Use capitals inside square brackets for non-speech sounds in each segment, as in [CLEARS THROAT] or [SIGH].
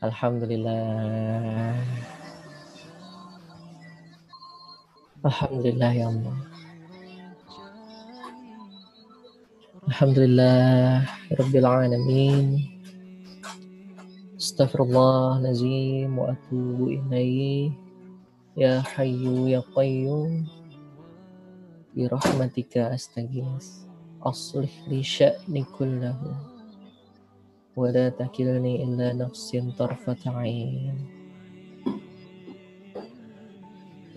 Alhamdulillah. Alhamdulillah ya Allah. Alhamdulillah Rabbil Alamin. Astaghfirullahaladzim wa atubu. Ya Hayyu ya Qayyum. Birahmatika astaghis. Aslih li sya'ni kullahu. ولا تكلني إلا نفس طرفة عين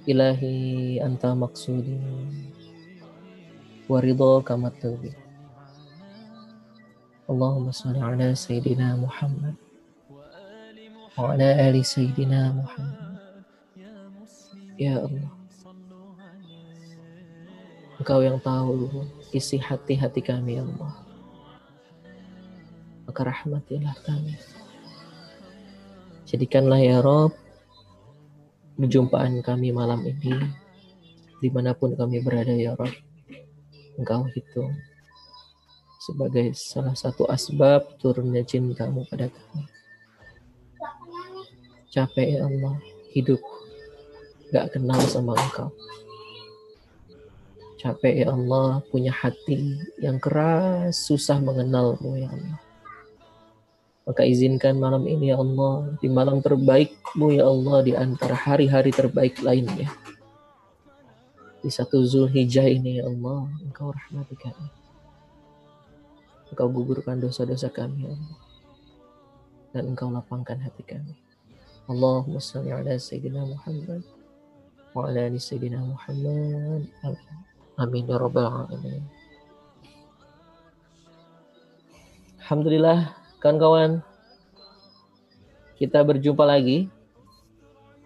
إلهي أنت مقصودي ورضاك مطلوبي اللهم صل على سيدنا محمد وعلى آل سيدنا محمد يا الله Engkau yang tahu isi hati-hati kami ya Allah maka rahmatilah kami. Jadikanlah ya Rob penjumpaan kami malam ini di mana pun kami berada ya Rob. Engkau hitung sebagai salah satu asbab turunnya cintamu pada kami. Capek ya Allah hidup gak kenal sama engkau. Capek ya Allah punya hati yang keras susah mengenalmu ya Allah. Maka izinkan malam ini ya Allah, di malam terbaikmu ya Allah, di antara hari-hari terbaik lainnya. Di satu Zulhijjah ini ya Allah, Engkau rahmati kami. Engkau gugurkan dosa-dosa kami, ya Allah. Dan Engkau lapangkan hati kami. Allahumma salli ala Sayyidina Muhammad wa ala ali Sayyidina Muhammad. Amin. Amin ya rabbal alamin. Alhamdulillah, kawan-kawan. Kita berjumpa lagi.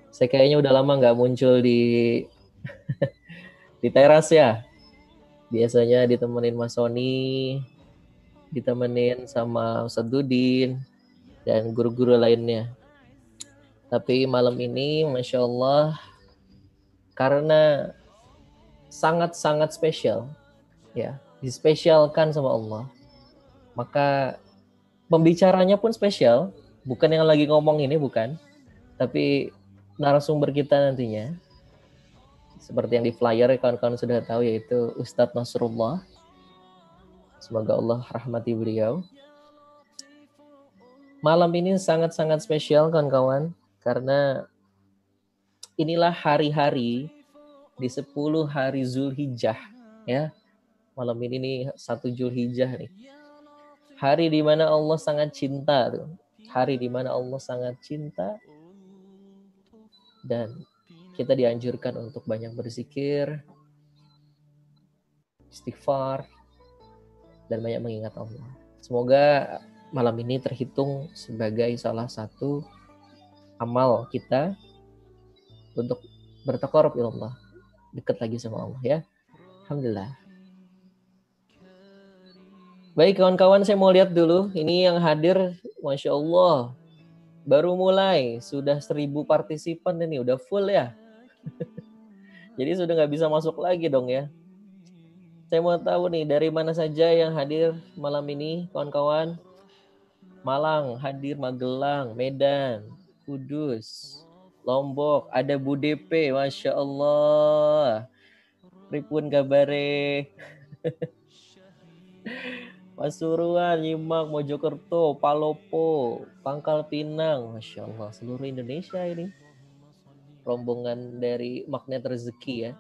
Saya kayaknya udah lama nggak muncul di [LAUGHS] di teras ya. Biasanya ditemenin Mas Sony, ditemenin sama Ustadz Dudin, dan guru-guru lainnya. Tapi malam ini, Masya Allah, karena sangat-sangat spesial, ya, dispesialkan sama Allah, maka pembicaranya pun spesial, bukan yang lagi ngomong ini, bukan, tapi narasumber kita nantinya, seperti yang di flyer kawan-kawan sudah tahu yaitu Ustadz Nasrullah. Semoga Allah rahmati beliau. Malam ini sangat-sangat spesial kawan-kawan karena inilah hari-hari di 10 hari Zulhijjah ya. Malam ini nih satu Zulhijjah nih. Hari di mana Allah sangat cinta tuh. Hari di mana Allah sangat cinta dan kita dianjurkan untuk banyak berzikir, istighfar, dan banyak mengingat Allah. Semoga malam ini terhitung sebagai salah satu amal kita untuk bertakarub Allah dekat lagi sama Allah ya Alhamdulillah baik kawan-kawan saya mau lihat dulu. Ini yang hadir Masya Allah. Baru mulai. Sudah seribu partisipan ini. Udah full ya? [LAUGHS] Jadi sudah nggak bisa masuk lagi dong ya. Saya mau tahu nih dari mana saja yang hadir malam ini kawan-kawan? Malang hadir Magelang Medan Kudus, Lombok, ada Bu DP, Masya Allah. Pripun kabare? [LAUGHS] Pasuruan, Nyimak, Mojokerto, Palopo, Pangkal Pinang, Masya Allah. Seluruh Indonesia ini. Rombongan dari Magnet Rezeki ya.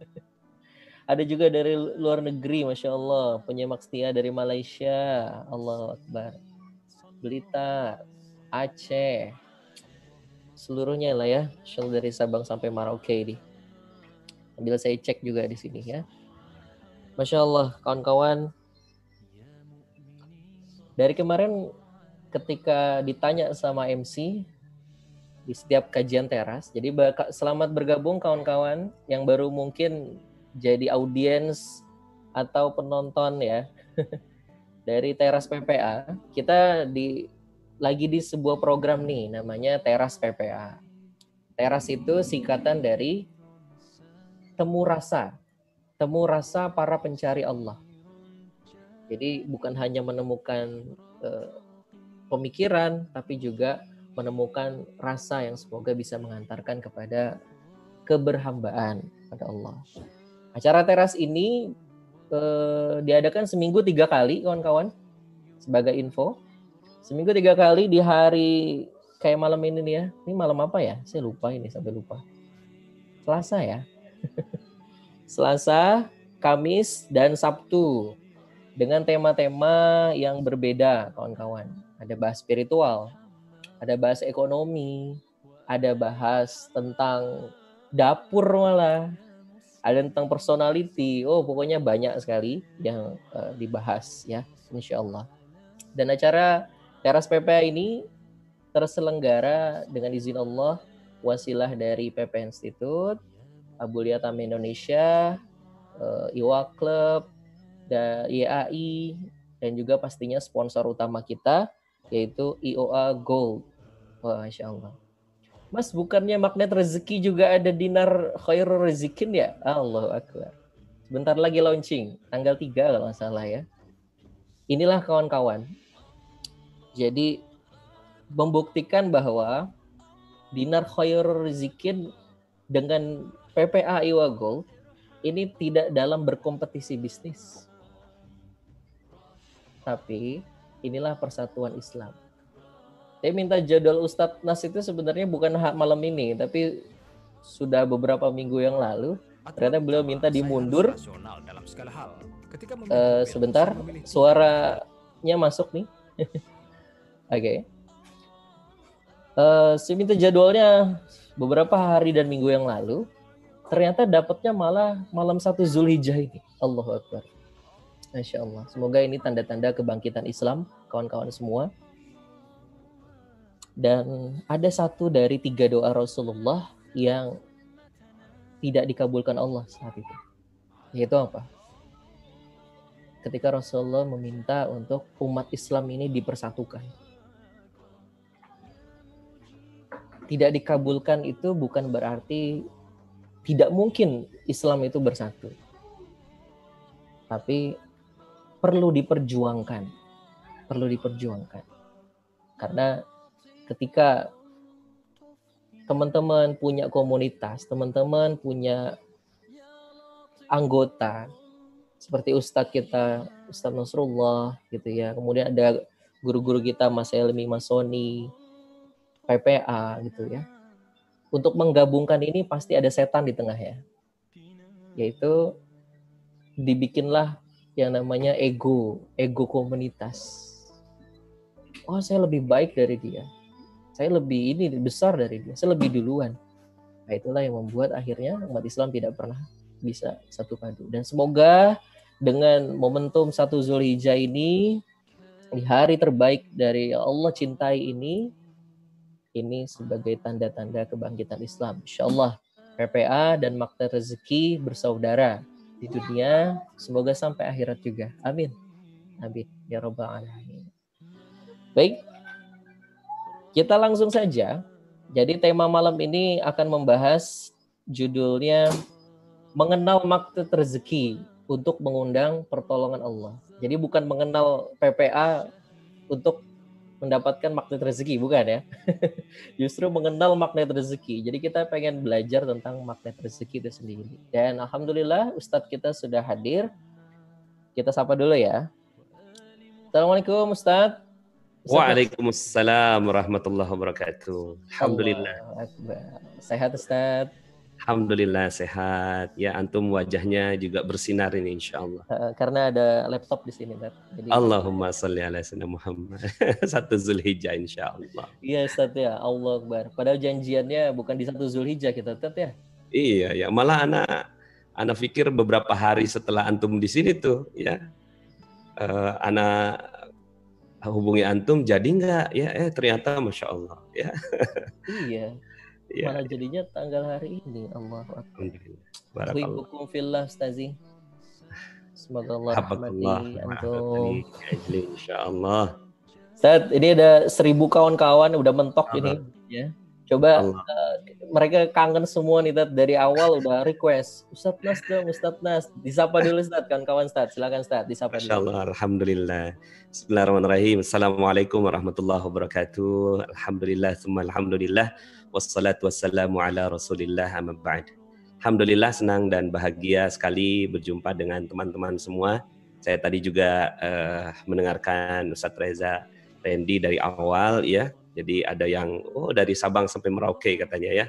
[LAUGHS] Ada juga dari luar negeri, Masya Allah. Penyemak setia dari Malaysia, Allah Akbar. Blitar, Aceh, seluruhnya lah ya, shell dari Sabang sampai Merauke ini. Ambil saya cek juga di sini ya. Masya Allah, kawan-kawan. Dari kemarin ketika ditanya sama MC di setiap kajian teras, jadi selamat bergabung kawan-kawan yang baru mungkin jadi audiens atau penonton ya [LAUGHS] dari teras PPA. Kita di lagi di sebuah program nih namanya Teras PPA. Teras itu singkatan dari temu rasa. Temu rasa para pencari Allah. Jadi bukan hanya menemukan uh, pemikiran tapi juga menemukan rasa yang semoga bisa mengantarkan kepada keberhambaan pada Allah. Acara teras ini uh, diadakan seminggu tiga kali kawan-kawan sebagai info Seminggu tiga kali di hari kayak malam ini nih ya. Ini malam apa ya? Saya lupa ini sampai lupa. Selasa ya. [LAUGHS] Selasa, Kamis, dan Sabtu. Dengan tema-tema yang berbeda kawan-kawan. Ada bahas spiritual, ada bahas ekonomi, ada bahas tentang dapur malah, ada tentang personality. Oh, pokoknya banyak sekali yang uh, dibahas ya, insya Allah. Dan acara Teras PPA ini terselenggara dengan izin Allah wasilah dari PP Institute, Abu Liatam Indonesia, uh, Iwa Club, dan IAI, dan juga pastinya sponsor utama kita yaitu IOA Gold. Wah, Masya Allah. Mas, bukannya magnet rezeki juga ada dinar khairul rezekin ya? Allah Akbar. Sebentar lagi launching, tanggal 3 kalau nggak salah ya. Inilah kawan-kawan, jadi membuktikan bahwa dinar khairul rizikin dengan PPA Iwa Gold ini tidak dalam berkompetisi bisnis. Tapi inilah persatuan Islam. Saya minta jadwal Ustadz Nas itu sebenarnya bukan hak malam ini, tapi sudah beberapa minggu yang lalu ternyata beliau minta dimundur pilihan, sebentar, suaranya masuk nih. [LAUGHS] Oke. Eh, saya minta jadwalnya beberapa hari dan minggu yang lalu. Ternyata dapatnya malah malam satu Zulhijjah ini. Allahu Akbar. Masya Allah. Semoga ini tanda-tanda kebangkitan Islam, kawan-kawan semua. Dan ada satu dari tiga doa Rasulullah yang tidak dikabulkan Allah saat itu. Yaitu apa? ketika Rasulullah meminta untuk umat Islam ini dipersatukan. Tidak dikabulkan itu bukan berarti tidak mungkin Islam itu bersatu. Tapi perlu diperjuangkan. Perlu diperjuangkan. Karena ketika teman-teman punya komunitas, teman-teman punya anggota seperti Ustadz kita, Ustadz Nasrullah gitu ya. Kemudian ada guru-guru kita Mas Elmi, Mas Soni, PPA gitu ya. Untuk menggabungkan ini pasti ada setan di tengah ya. Yaitu dibikinlah yang namanya ego, ego komunitas. Oh, saya lebih baik dari dia. Saya lebih ini besar dari dia. Saya lebih duluan. Nah, itulah yang membuat akhirnya umat Islam tidak pernah bisa satu padu. Dan semoga dengan momentum satu Zulhijjah ini di hari terbaik dari Allah cintai ini ini sebagai tanda-tanda kebangkitan Islam. Insya Allah PPA dan Makta Rezeki bersaudara di dunia semoga sampai akhirat juga. Amin. Amin. Ya Rabbal Alamin. Baik. Kita langsung saja. Jadi tema malam ini akan membahas judulnya mengenal makta rezeki untuk mengundang pertolongan Allah. Jadi bukan mengenal PPA untuk mendapatkan magnet rezeki, bukan ya. [LAUGHS] Justru mengenal magnet rezeki. Jadi kita pengen belajar tentang magnet rezeki itu sendiri. Dan alhamdulillah Ustadz kita sudah hadir. Kita sapa dulu ya. Assalamualaikum Ustadz. Ustadz, Waalaikumsalam warahmatullahi wabarakatuh. Alhamdulillah. Akbar. Sehat Ustadz. Alhamdulillah sehat. Ya antum wajahnya juga bersinar ini insya Allah. Karena ada laptop di sini, Ustadz. Jadi, Allahumma salli ala sayyidina Muhammad. [LAUGHS] Satu Zulhijjah insya Allah. Iya Ustadz ya, Allah Akbar. Padahal janjiannya bukan di satu Zulhijjah kita Ustadz ya. Iya ya, malah anak anak pikir beberapa hari setelah antum di sini tuh ya. eh, anak hubungi antum jadi nggak ya eh ternyata masya Allah ya [LAUGHS] Iya, ya malah jadinya tanggal hari ini. Allah Akbar. alhamdulillah Wibukum fillah Ustazi. Semoga Allah rahmati antum. insya Allah Ustaz, ini ada seribu kawan-kawan udah mentok Allah. ini ya. Coba Allah. mereka kangen semua nih Tat dari awal udah request Ustadz Nas dong Ustadz Nas disapa dulu Ustadz kawan-kawan Ustadz silakan Ustadz disapa Masya dulu Allah, Alhamdulillah. Bismillahirrahmanirrahim. Assalamualaikum warahmatullahi wabarakatuh. Alhamdulillah, semua Alhamdulillah. Wassalatu wassalamu ala rasulillah amma. Alhamdulillah senang dan bahagia sekali berjumpa dengan teman-teman semua. Saya tadi juga eh, mendengarkan Ustadz Reza Randy dari awal ya. Jadi ada yang oh dari Sabang sampai Merauke katanya ya.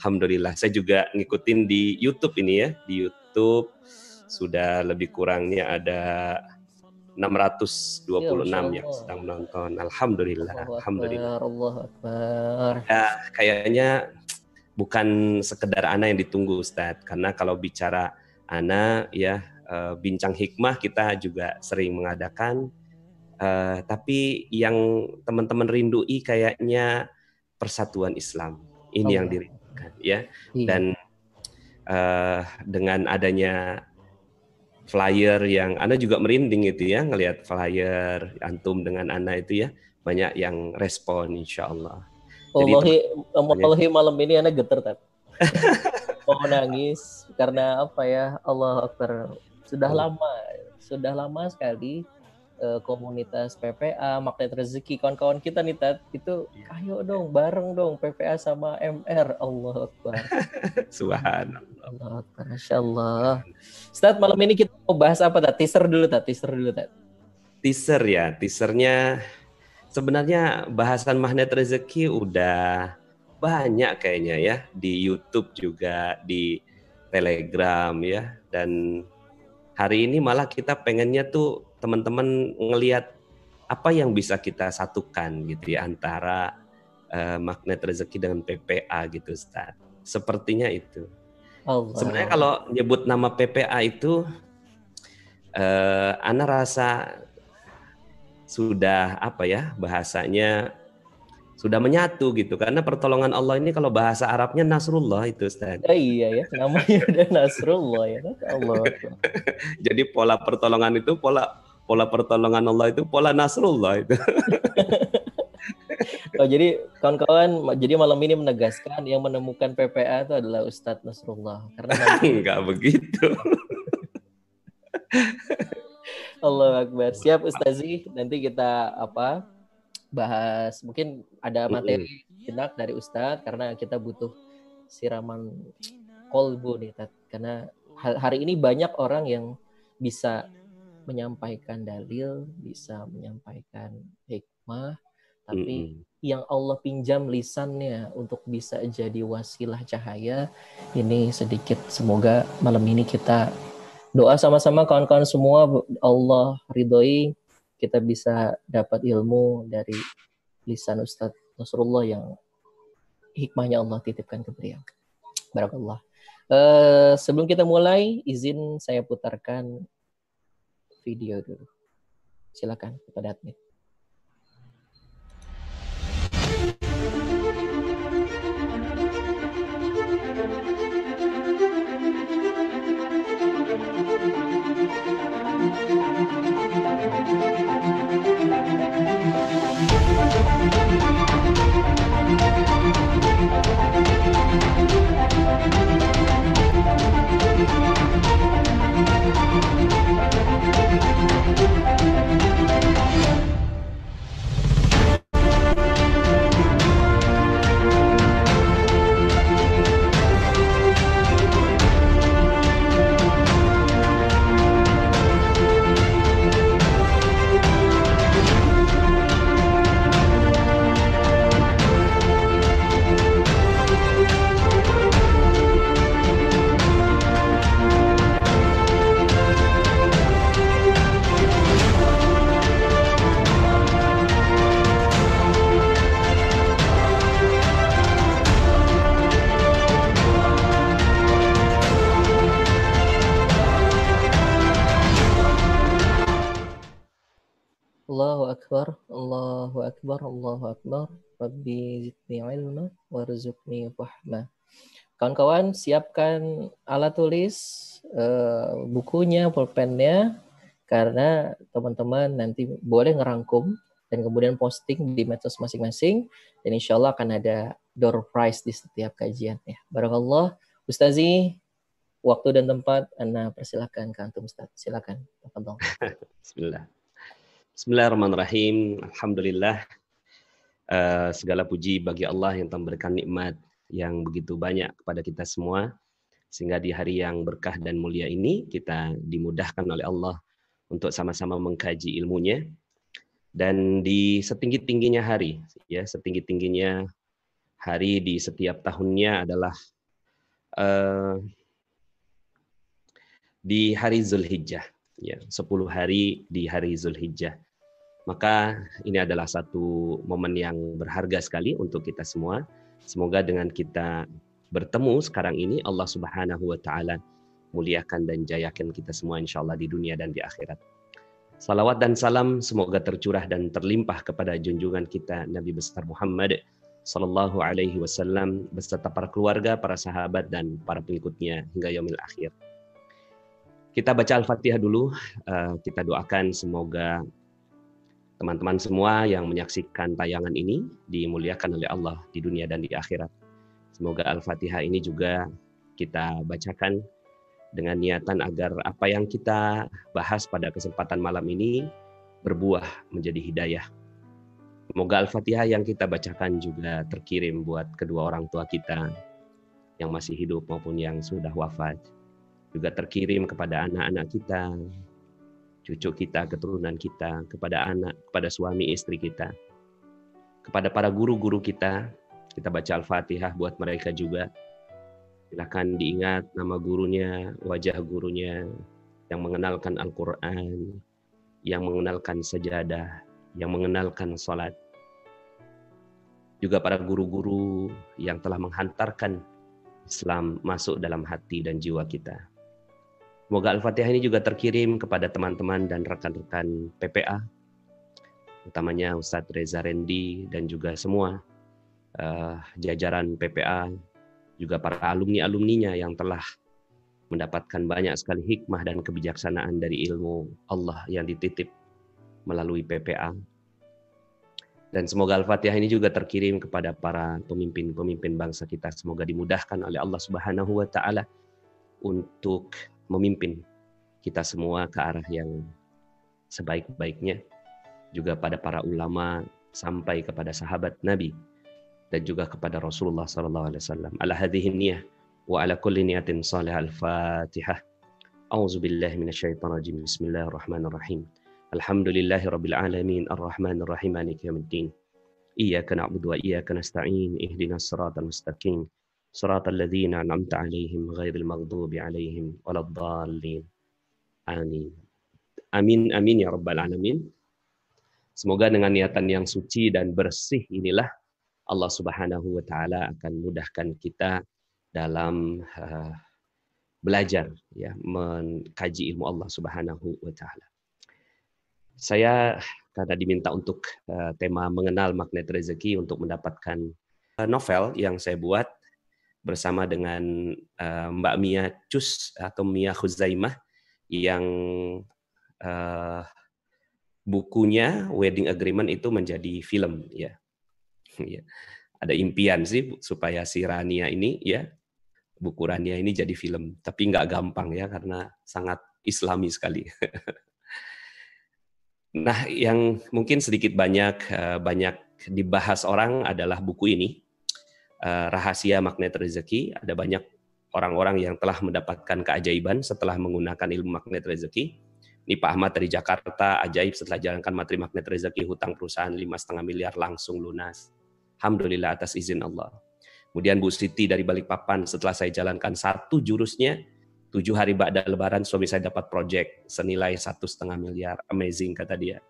Alhamdulillah. Saya juga ngikutin di YouTube ini ya. Di YouTube sudah lebih kurangnya ada 626 Ya, yang Allah. sedang menonton. Alhamdulillah. Allahu Alhamdulillah. Akbar, Allahu Akbar. Ya, kayaknya bukan sekedar Ana yang ditunggu Ustadz. Karena kalau bicara Ana ya eh, bincang hikmah kita juga sering mengadakan. Eh, tapi yang teman-teman rindui kayaknya persatuan Islam. Ini yang Allah. dirindukan ya Iya. dan eh, dengan adanya flyer yang Anda juga merinding itu ya ngelihat flyer antum dengan Ana itu ya banyak yang respon insya Allah. Jadi Wallahi, wallahi malam ini anak geter tat. [LAUGHS] Mau nangis karena apa ya Allah Akbar. Sudah Oh. lama, sudah lama sekali eh, komunitas PPA, Magnet Rezeki, kawan-kawan kita nih Tat, itu ayo dong bareng dong PPA sama MR. Allah Akbar. [LAUGHS] Subhanallah. Allah Akbar. Masya Allah. Ustaz, malam ini kita mau bahas apa Tat? Teaser dulu Tat, teaser dulu Tat. Teaser ya, teasernya sebenarnya bahasan magnet rezeki udah banyak kayaknya ya di YouTube juga di Telegram ya dan hari ini malah kita pengennya tuh teman-teman ngelihat apa yang bisa kita satukan gitu ya antara uh, magnet rezeki dengan PPA gitu Ustaz. Sepertinya itu. Allah. Sebenarnya kalau nyebut nama PPA itu uh, Ana rasa sudah apa ya bahasanya sudah menyatu gitu karena pertolongan Allah ini kalau bahasa Arabnya Nasrullah itu Ustaz. Ya, iya ya namanya udah Nasrullah ya Allah. [LAUGHS] Jadi pola pertolongan itu pola pola pertolongan Allah itu pola Nasrullah itu. [LAUGHS] oh, jadi kawan-kawan, jadi malam ini menegaskan yang menemukan PPA itu adalah Ustadz Nasrullah. Karena [LAUGHS] nanti... enggak begitu. Allah Akbar. Siap Ustazi, nanti kita apa bahas mungkin ada materi jenak dari Ustadz karena kita butuh siraman kolbu nih karena hari ini banyak orang yang bisa menyampaikan dalil, bisa menyampaikan hikmah, tapi mm -hmm. yang Allah pinjam lisannya untuk bisa jadi wasilah cahaya, ini sedikit. Semoga malam ini kita doa sama-sama kawan-kawan semua. Allah ridhoi kita bisa dapat ilmu dari lisan Ustadz Nasrullah yang hikmahnya Allah titipkan ke beliau. Barakallah. Uh, sebelum kita mulai, izin saya putarkan video dulu. Silakan kepada admin. Warzuqni fahma. Kawan-kawan siapkan alat tulis, uh, bukunya, pulpennya, karena teman-teman nanti boleh ngerangkum dan kemudian posting di medsos masing-masing dan insya Allah akan ada door prize di setiap kajian ya. Barakallah. Ustazi, waktu dan tempat Anda persilahkan ke Antum Ustaz. Silakan. [LAUGHS] Bismillah. Bismillahirrahmanirrahim. Alhamdulillah uh, segala puji bagi Allah yang telah memberikan nikmat yang begitu banyak kepada kita semua. Sehingga di hari yang berkah dan mulia ini kita dimudahkan oleh Allah untuk sama-sama mengkaji ilmunya. Dan di setinggi-tingginya hari ya setinggi-tingginya hari di setiap tahunnya adalah uh, di hari Zulhijjah ya 10 hari di hari Zulhijjah maka ini adalah satu momen yang berharga sekali untuk kita semua. Semoga dengan kita bertemu sekarang ini Allah Subhanahu wa taala muliakan dan jayakan kita semua insyaallah di dunia dan di akhirat. Salawat dan salam semoga tercurah dan terlimpah kepada junjungan kita Nabi besar Muhammad sallallahu alaihi wasallam beserta para keluarga, para sahabat dan para pengikutnya hingga yaumil akhir. Kita baca Al-Fatihah dulu, eh, kita doakan semoga teman-teman semua yang menyaksikan tayangan ini dimuliakan oleh Allah di dunia dan di akhirat. Semoga Al-Fatihah ini juga kita bacakan dengan niatan agar apa yang kita bahas pada kesempatan malam ini berbuah menjadi hidayah. Semoga Al-Fatihah yang kita bacakan juga terkirim buat kedua orang tua kita yang masih hidup maupun yang sudah wafat. Juga terkirim kepada anak-anak kita, cucu kita, keturunan kita, kepada anak, kepada suami istri kita, kepada para guru-guru kita. Kita baca Al-Fatihah buat mereka juga. Silakan diingat nama gurunya, wajah gurunya, yang mengenalkan Al-Quran, yang mengenalkan sejadah, yang mengenalkan sholat. Juga para guru-guru yang telah menghantarkan Islam masuk dalam hati dan jiwa kita. Semoga Al-Fatihah ini juga terkirim kepada teman-teman dan rekan-rekan PPA, utamanya Ustadz Reza Rendi dan juga semua uh, jajaran PPA, juga para alumni-alumninya yang telah mendapatkan banyak sekali hikmah dan kebijaksanaan dari ilmu Allah yang dititip melalui PPA. Dan semoga Al-Fatihah ini juga terkirim kepada para pemimpin-pemimpin bangsa kita. Semoga dimudahkan oleh Allah Subhanahu wa taala untuk memimpin kita semua ke arah yang sebaik-baiknya. Juga pada para ulama sampai kepada sahabat Nabi dan juga kepada Rasulullah sallallahu alaihi wasallam. Ala hadhihi niyah wa ala kulli niyatin salih al-Fatihah. A'udzu billahi minasyaitonir rajim. Bismillahirrahmanirrahim. Alhamdulillahi rabbil alamin arrahmanir rahim maliki yaumiddin. Iyyaka na'budu wa iyyaka nasta'in. Ihdinas siratal mustaqim. Siratal ladzina an'amta 'alaihim ghairil maghdubi 'alaihim waladdallin. Amin. Amin amin ya rabbal alamin. Semoga dengan niatan yang suci dan bersih inilah Allah Subhanahu wa taala akan mudahkan kita dalam uh, belajar ya mengkaji ilmu Allah Subhanahu wa taala. Saya karena diminta untuk uh, tema mengenal magnet rezeki untuk mendapatkan uh, novel yang saya buat bersama dengan uh, Mbak Mia Cus atau Mia Khuzaimah yang uh, bukunya Wedding Agreement itu menjadi film ya ya. Ada impian sih supaya si Rania ini ya buku Rania ini jadi film, tapi nggak gampang ya karena sangat Islami sekali. [LAUGHS] nah, yang mungkin sedikit banyak eh, banyak dibahas orang adalah buku ini eh, rahasia magnet rezeki. Ada banyak orang-orang yang telah mendapatkan keajaiban setelah menggunakan ilmu magnet rezeki. Ini Pak Ahmad dari Jakarta, ajaib setelah jalankan materi magnet rezeki, hutang perusahaan lima setengah miliar langsung lunas. Alhamdulillah atas izin Allah. Kemudian Bu Siti dari Balikpapan setelah saya jalankan satu jurusnya, tujuh hari ba'da lebaran suami saya dapat project senilai satu setengah miliar. Amazing kata dia.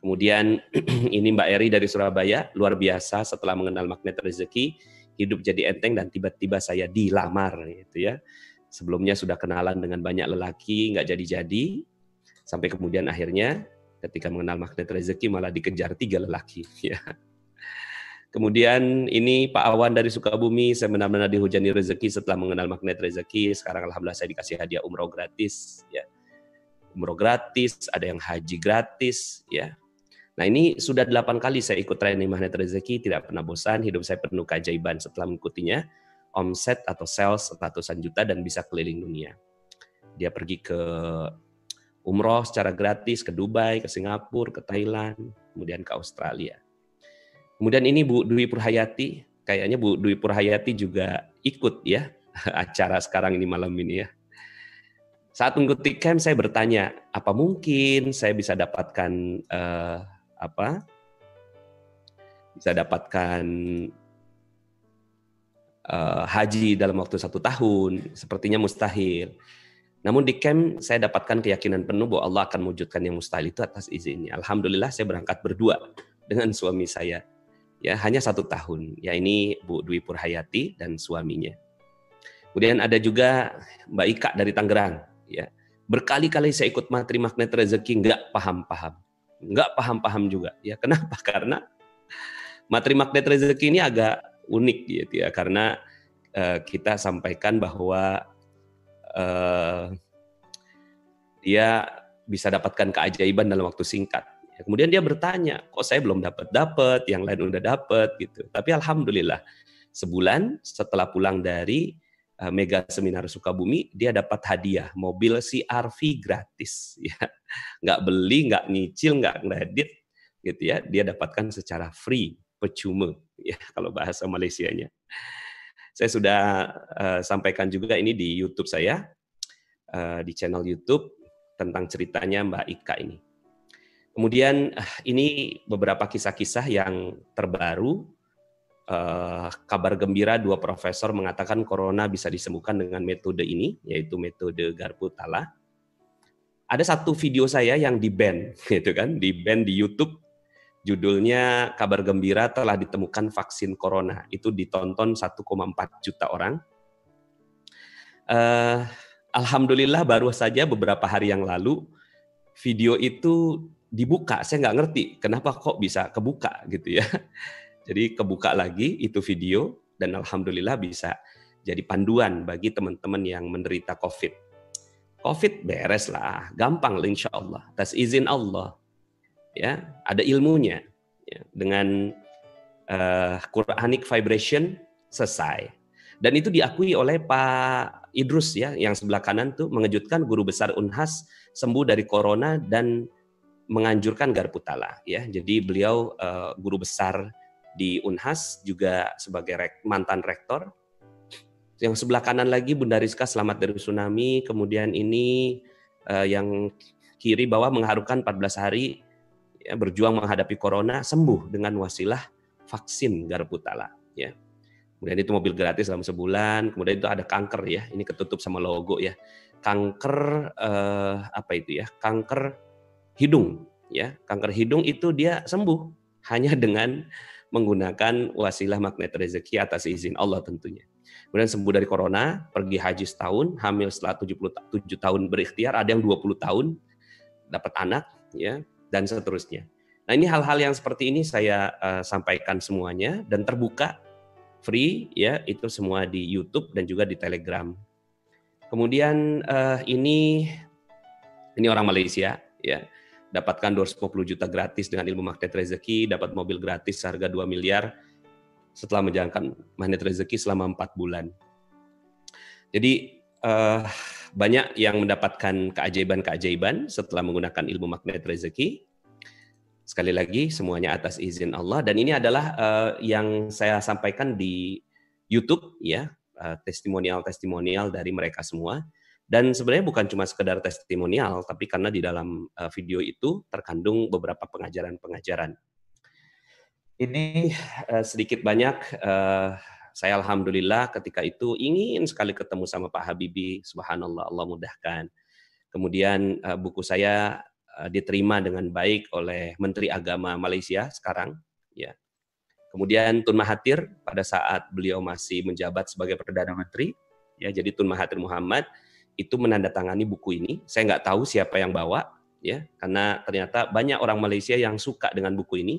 Kemudian [CLEARS THROAT] ini Mbak Eri dari Surabaya, luar biasa setelah mengenal magnet rezeki, hidup jadi enteng dan tiba-tiba saya dilamar gitu ya. Sebelumnya sudah kenalan dengan banyak lelaki, nggak jadi-jadi, sampai kemudian akhirnya ketika mengenal magnet rezeki malah dikejar tiga lelaki. [LAUGHS] Ya. Kemudian ini Pak Awan dari Sukabumi, saya benar-benar dihujani rezeki setelah mengenal magnet rezeki. Sekarang alhamdulillah saya dikasih hadiah umroh gratis, ya. Umroh gratis, ada yang haji gratis, ya. Nah ini sudah delapan kali saya ikut training magnet rezeki, tidak pernah bosan, hidup saya penuh keajaiban setelah mengikutinya. Omset atau sales ratusan juta dan bisa keliling dunia. Dia pergi ke umroh secara gratis ke Dubai, ke Singapura, ke Thailand, kemudian ke Australia. Kemudian ini Bu Dwi Purhayati, kayaknya Bu Dwi Purhayati juga ikut ya [LAUGHS] acara sekarang ini malam ini ya. Saat mengikuti camp saya bertanya, apa mungkin saya bisa dapatkan uh, apa? Bisa dapatkan uh, haji dalam waktu satu tahun? Sepertinya mustahil. Namun di camp saya dapatkan keyakinan penuh bahwa Allah akan mewujudkan yang mustahil itu atas izinnya. Alhamdulillah saya berangkat berdua dengan suami saya ya hanya satu tahun. Ya ini Bu Dwi Purhayati dan suaminya. Kemudian ada juga Mbak Ika dari Tangerang. Ya berkali-kali saya ikut materi magnet rezeki nggak paham-paham, nggak paham-paham juga. Ya [LAUGHS] kenapa? Karena materi magnet rezeki ini agak unik gitu ya karena uh, kita sampaikan bahwa uh, dia bisa dapatkan keajaiban dalam waktu singkat Ya, kemudian dia bertanya, kok saya belum dapat dapat, yang lain udah dapat gitu. Tapi alhamdulillah sebulan setelah pulang dari uh, Mega Seminar Sukabumi, dia dapat hadiah mobil CRV gratis. [LAUGHS] Ya, nggak beli, nggak nyicil, nggak kredit, gitu ya. Dia dapatkan secara free, percuma, ya [LAUGHS] kalau bahasa Malaysianya. Saya sudah uh, sampaikan juga ini di YouTube saya, uh, di channel YouTube tentang ceritanya Mbak Ika ini. Kemudian eh, ini beberapa kisah-kisah yang terbaru. Uh, kabar gembira dua profesor mengatakan corona bisa disembuhkan dengan metode ini, yaitu metode Garpu Tala. ada satu video saya yang di ban [LAUGHS] gitu kan, di ban di YouTube judulnya kabar gembira telah ditemukan vaksin corona. Itu ditonton 1,4 juta orang. Uh, Alhamdulillah baru saja beberapa hari yang lalu video itu dibuka. Saya nggak ngerti kenapa kok bisa kebuka gitu ya. Jadi kebuka lagi itu video dan alhamdulillah bisa jadi panduan bagi teman-teman yang menderita COVID. COVID beres lah, gampang lah insya Allah. Atas izin Allah, ya ada ilmunya. Ya, dengan uh, Quranic vibration selesai. Dan itu diakui oleh Pak Idrus ya, yang sebelah kanan tuh mengejutkan guru besar Unhas sembuh dari corona dan menganjurkan Garputala ya. Jadi beliau uh, guru besar di Unhas juga sebagai rek, mantan rektor. Yang sebelah kanan lagi Bunda Rizka selamat dari tsunami, kemudian ini uh, yang kiri bawah mengharukan 14 hari ya, berjuang menghadapi corona sembuh dengan wasilah vaksin Garputala ya. Kemudian itu mobil gratis dalam sebulan. Kemudian itu ada kanker ya. Ini ketutup sama logo ya. Kanker eh, apa itu ya? Kanker hidung ya. Kanker hidung itu dia sembuh hanya dengan menggunakan wasilah magnet rezeki atas izin Allah tentunya. Kemudian sembuh dari corona, pergi haji setahun, hamil setelah 77 tahun berikhtiar, ada yang 20 tahun dapat anak ya dan seterusnya. Nah, ini hal-hal yang seperti ini saya uh, sampaikan semuanya dan terbuka free ya itu semua di YouTube dan juga di Telegram. Kemudian uh, ini ini orang Malaysia ya dapatkan 250 juta gratis dengan ilmu magnet rezeki, dapat mobil gratis harga 2 miliar setelah menjalankan magnet rezeki selama 4 bulan. Jadi uh, banyak yang mendapatkan keajaiban-keajaiban setelah menggunakan ilmu magnet rezeki. Sekali lagi semuanya atas izin Allah. Dan ini adalah uh, yang saya sampaikan di YouTube ya. Uh, testimonial-testimonial dari mereka semua dan sebenarnya bukan cuma sekedar testimonial tapi karena di dalam uh, video itu terkandung beberapa pengajaran-pengajaran. Ini uh, sedikit banyak uh, saya alhamdulillah ketika itu ingin sekali ketemu sama Pak Habibie, subhanallah Allah mudahkan. Kemudian buku saya Eh, diterima dengan baik oleh Menteri Agama Malaysia sekarang ya. Kemudian Tun Mahathir pada saat beliau masih menjabat sebagai Perdana Menteri ya jadi Tun Mahathir Muhammad itu menandatangani buku ini. Saya nggak tahu siapa yang bawa ya karena ternyata banyak orang Malaysia yang suka dengan buku ini.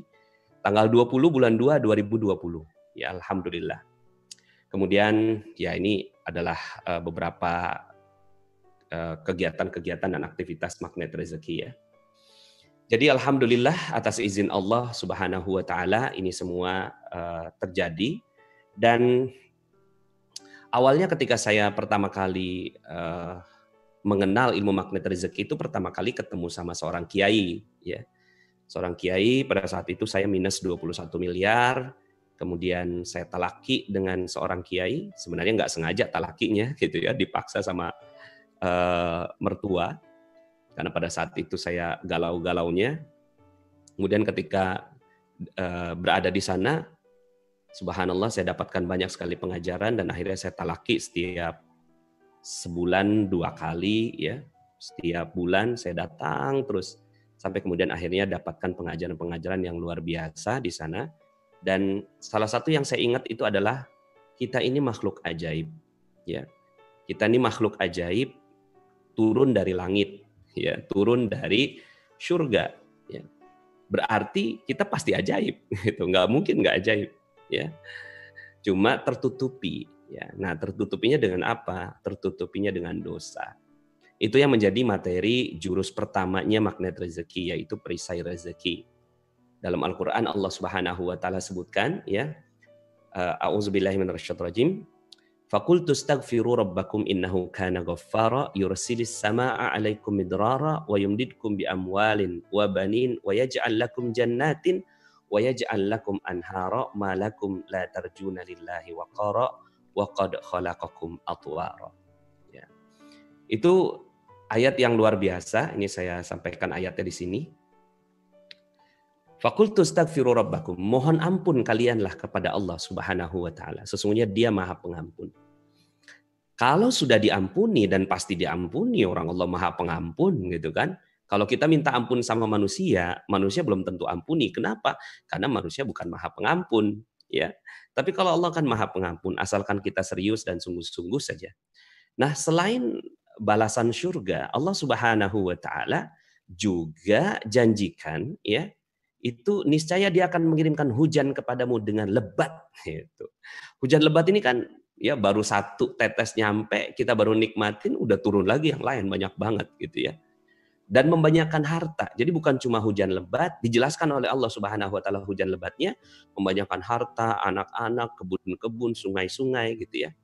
Tanggal 20 bulan 2 2020. Ya alhamdulillah. Kemudian ya ini adalah uh, beberapa eh, kegiatan-kegiatan dan aktivitas magnet rezeki ya. Jadi alhamdulillah atas izin Allah Subhanahu wa taala ini semua uh, terjadi dan awalnya ketika saya pertama kali uh, mengenal ilmu magnet rezeki itu pertama kali ketemu sama seorang kiai ya. Seorang kiai pada saat itu saya minus 21 miliar, kemudian saya talaki dengan seorang kiai, sebenarnya nggak sengaja talakinya [LAUGHS] gitu ya, dipaksa sama uh, mertua karena pada saat itu saya galau-galaunya. Kemudian ketika uh, berada di sana, subhanallah saya dapatkan banyak sekali pengajaran dan akhirnya saya talaki setiap sebulan dua kali ya. Setiap bulan saya datang terus sampai kemudian akhirnya dapatkan pengajaran-pengajaran yang luar biasa di sana. Dan salah satu yang saya ingat itu adalah kita ini makhluk ajaib ya. Kita ini makhluk ajaib turun dari langit ya turun dari surga ya berarti kita pasti ajaib [LAUGHS] itu nggak mungkin nggak ajaib ya. Cuma tertutupi ya. Nah tertutupinya dengan apa? Tertutupinya dengan dosa. Itu yang menjadi materi jurus pertamanya magnet rezeki yaitu perisai rezeki. Dalam Al-Qur'an Allah Subhanahu wa taala sebutkan ya eh, auzubillahi minasyaitonir Fakultu astaghfiru rabbakum innahu kana ghaffara yursilis samaa 'alaikum midrara wa yumdidkum bi amwalin wa banin wa yaj'al lakum jannatin wa yaj'al lakum anhara ma lakum la tarjuna lillahi waqara wa qad khalaqakum atwara. Ya. Itu ayat yang luar biasa. Ini saya sampaikan ayatnya di sini. Fakultu astaghfiru rabbakum. Mohon ampun kalianlah kepada Allah Subhanahu wa taala. Sesungguhnya Dia Maha Pengampun. Kalau sudah diampuni dan pasti diampuni orang Allah Maha Pengampun gitu kan. Kalau kita minta ampun sama manusia, manusia belum tentu ampuni. Kenapa? Karena manusia bukan Maha Pengampun, ya. Tapi kalau Allah kan Maha Pengampun, asalkan kita serius dan sungguh-sungguh saja. Nah, selain balasan surga, Allah Subhanahu wa taala juga janjikan ya itu niscaya dia akan mengirimkan hujan kepadamu dengan lebat gitu. Hujan lebat ini kan ya baru satu tetes nyampe kita baru nikmatin udah turun lagi yang lain banyak banget gitu ya. Dan membanyakan harta. Jadi bukan cuma hujan lebat, dijelaskan oleh Allah Subhanahu wa taala hujan lebatnya membanyakan harta, anak-anak, kebun-kebun, sungai-sungai gitu ya.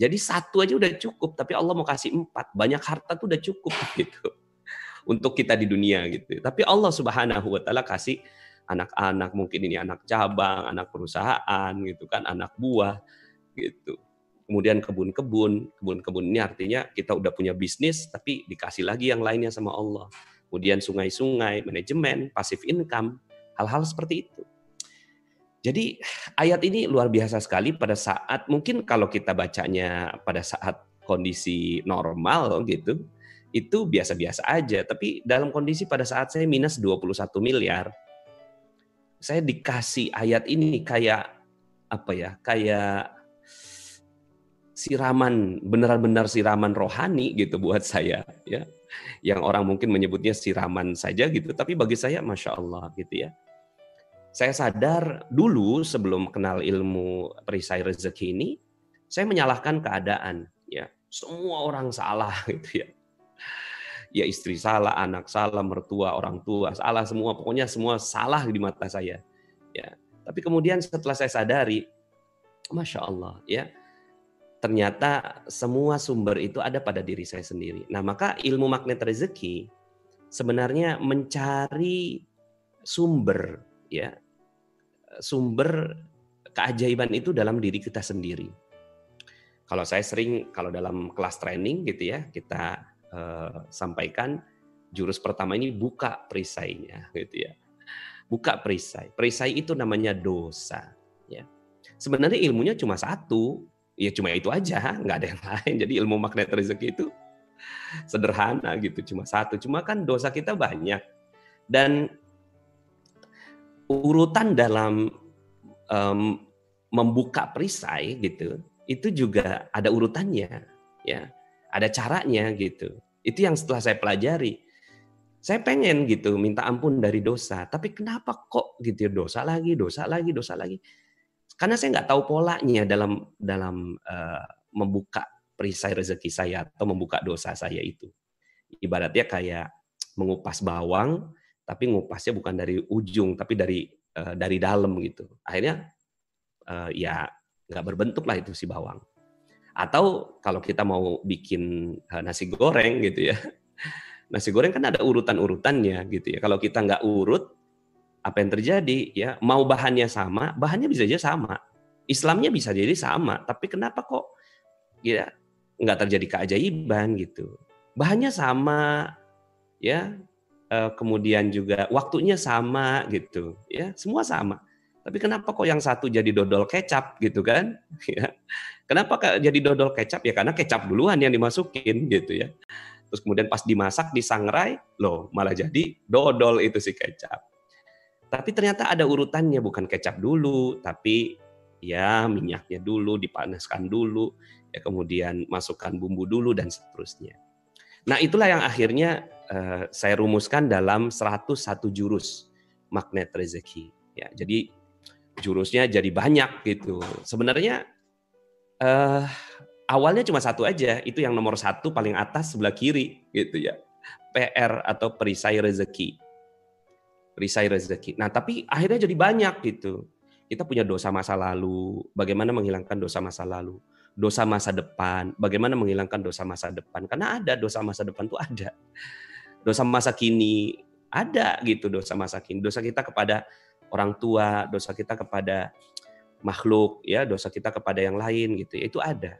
Jadi satu aja udah cukup, tapi Allah mau kasih empat. Banyak harta tuh udah cukup [LAUGHS] gitu untuk kita di dunia gitu. Tapi Allah Subhanahu wa taala kasih anak-anak mungkin ini anak cabang, anak perusahaan gitu kan, anak buah gitu. Kemudian kebun-kebun, kebun-kebun ini artinya kita udah punya bisnis tapi dikasih lagi yang lainnya sama Allah. Kemudian sungai-sungai, manajemen, passive income, hal-hal seperti itu. Jadi ayat ini luar biasa sekali pada saat mungkin kalau kita bacanya pada saat kondisi normal gitu, itu biasa-biasa aja. Tapi dalam kondisi pada saat saya minus 21 miliar, saya dikasih ayat ini kayak apa ya? Kayak siraman benar-benar siraman rohani gitu buat saya ya. Yang orang mungkin menyebutnya siraman saja gitu tapi bagi saya masya Allah gitu ya. Saya sadar dulu sebelum kenal ilmu perisai rezeki ini saya menyalahkan keadaan ya. Semua orang salah [LAUGHS] gitu ya. Ya istri salah, anak salah, mertua, orang tua salah semua, pokoknya semua salah di mata saya. Ya, tapi kemudian setelah saya sadari, masya Allah, ya ternyata semua sumber itu ada pada diri saya sendiri. Nah, maka ilmu magnet rezeki sebenarnya mencari sumber, ya sumber keajaiban itu dalam diri kita sendiri. Kalau saya sering kalau dalam kelas training gitu ya, kita uh, sampaikan jurus pertama ini buka perisainya gitu ya. Buka perisai. Perisai itu namanya dosa ya. Sebenarnya ilmunya cuma satu, ya cuma itu aja, [LAUGHS] nggak ada yang lain. Jadi ilmu magnet rezeki itu sederhana gitu, cuma satu. Cuma kan dosa kita banyak. Dan urutan dalam um, membuka perisai gitu, itu juga ada urutannya ya ada caranya gitu. Itu yang setelah saya pelajari. Saya pengen gitu minta ampun dari dosa, tapi kenapa kok gitu ya dosa lagi, dosa lagi, dosa lagi? Karena saya nggak tahu polanya dalam dalam uh, membuka perisai rezeki saya atau membuka dosa saya itu. Ibaratnya kayak mengupas bawang, tapi ngupasnya bukan dari ujung, tapi dari uh, dari dalam gitu. Akhirnya uh, ya nggak berbentuk lah itu si bawang. Atau kalau kita mau bikin eh, nasi goreng gitu ya, [LAUGHS] nasi goreng kan ada urutan-urutannya gitu ya. Kalau kita nggak urut, apa yang terjadi ya? Mau bahannya sama, bahannya bisa aja sama. Islamnya bisa jadi sama, tapi kenapa kok ya nggak terjadi keajaiban gitu? Bahannya sama, ya. Eh, kemudian juga waktunya sama gitu, ya. Semua sama. Tapi kenapa kok yang satu jadi dodol kecap gitu kan? [LAUGHS] Ya. Kenapa jadi dodol kecap? Ya karena kecap duluan yang dimasukin gitu ya. Terus kemudian pas dimasak, disangrai, loh malah jadi dodol itu si kecap. Tapi ternyata ada urutannya, bukan kecap dulu, tapi ya minyaknya dulu, dipanaskan dulu, ya kemudian masukkan bumbu dulu dan seterusnya. Nah itulah yang akhirnya uh, saya rumuskan dalam 101 jurus magnet rezeki. Ya, jadi jurusnya jadi banyak gitu. Sebenarnya uh, awalnya cuma satu aja, itu yang nomor satu paling atas sebelah kiri gitu ya. PR atau perisai rezeki. Perisai rezeki. Nah, tapi akhirnya jadi banyak gitu. Kita punya dosa masa lalu, bagaimana menghilangkan dosa masa lalu. Dosa masa depan, bagaimana menghilangkan dosa masa depan. Karena ada dosa masa depan tuh ada. Dosa masa kini ada gitu dosa masa kini. Dosa kita kepada orang tua, dosa kita kepada makhluk, ya dosa kita kepada yang lain gitu, ya, itu ada.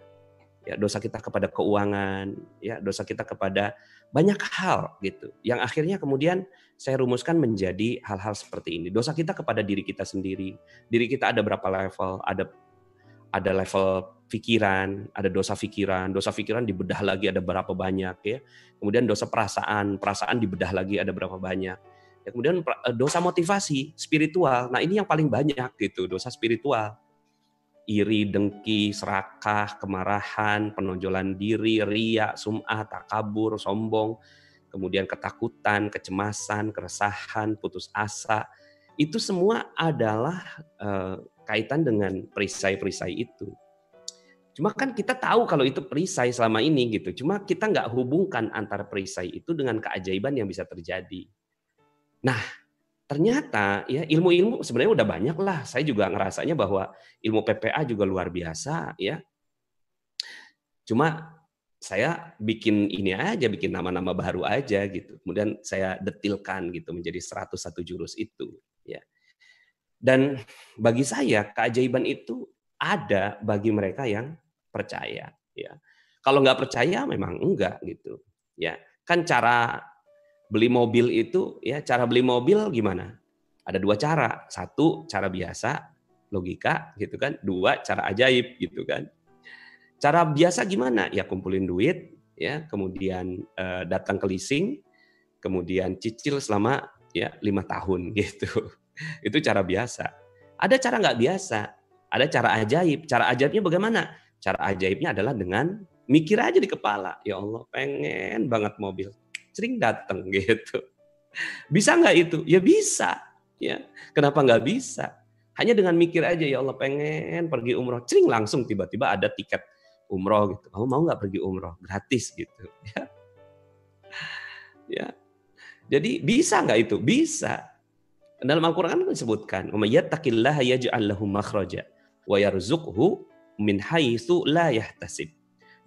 Ya dosa kita kepada keuangan, ya dosa kita kepada banyak hal gitu. Yang akhirnya kemudian saya rumuskan menjadi hal-hal seperti ini. Dosa kita kepada diri kita sendiri. Diri kita ada berapa level, ada ada level pikiran, ada dosa pikiran, dosa pikiran dibedah lagi ada berapa banyak ya. Kemudian dosa perasaan, perasaan dibedah lagi ada berapa banyak. Ya, kemudian eh, dosa motivasi spiritual. Nah, ini yang paling banyak gitu, dosa spiritual. Iri, dengki, serakah, kemarahan, penonjolan diri, ria, sum'ah, takabur, sombong, kemudian ketakutan, kecemasan, keresahan, putus asa. Itu semua adalah uh, kaitan dengan perisai-perisai itu. Cuma kan kita tahu kalau itu perisai selama ini gitu. Cuma kita nggak hubungkan antara perisai itu dengan keajaiban yang bisa terjadi. Nah, ternyata ya ilmu-ilmu sebenarnya udah banyak lah. Saya juga ngerasanya bahwa ilmu PPA juga luar biasa ya. Cuma saya bikin ini aja, bikin nama-nama baru aja gitu. Kemudian saya detilkan gitu menjadi 101 jurus itu ya. Dan bagi saya keajaiban itu ada bagi mereka yang percaya ya. Kalau nggak percaya memang enggak gitu. Ya, kan cara beli mobil itu ya cara beli mobil gimana? Ada dua cara. Satu cara biasa, logika gitu kan. Dua cara ajaib gitu kan. Cara biasa gimana? Ya kumpulin duit, ya kemudian uh, datang ke leasing, kemudian cicil selama ya lima tahun [LAUGHS] gitu. Itu cara biasa. Ada cara nggak biasa, ada cara ajaib. Cara ajaibnya bagaimana? Cara ajaibnya adalah dengan mikir aja di kepala. Ya Allah, pengen banget mobil. Sering datang [LAUGHS] gitu. Bisa nggak itu? Ya bisa. Ya, kenapa nggak bisa? Hanya dengan mikir aja ya Allah pengen pergi umroh, cering langsung tiba-tiba ada tiket umroh gitu. Kamu mau nggak pergi umroh? Gratis gitu. Ya. ya. Jadi bisa nggak itu? Bisa. Dalam Al-Quran kan disebutkan, "Yattaqillaha yaj'al lahu wa yarzuqhu min haitsu la yahtasib."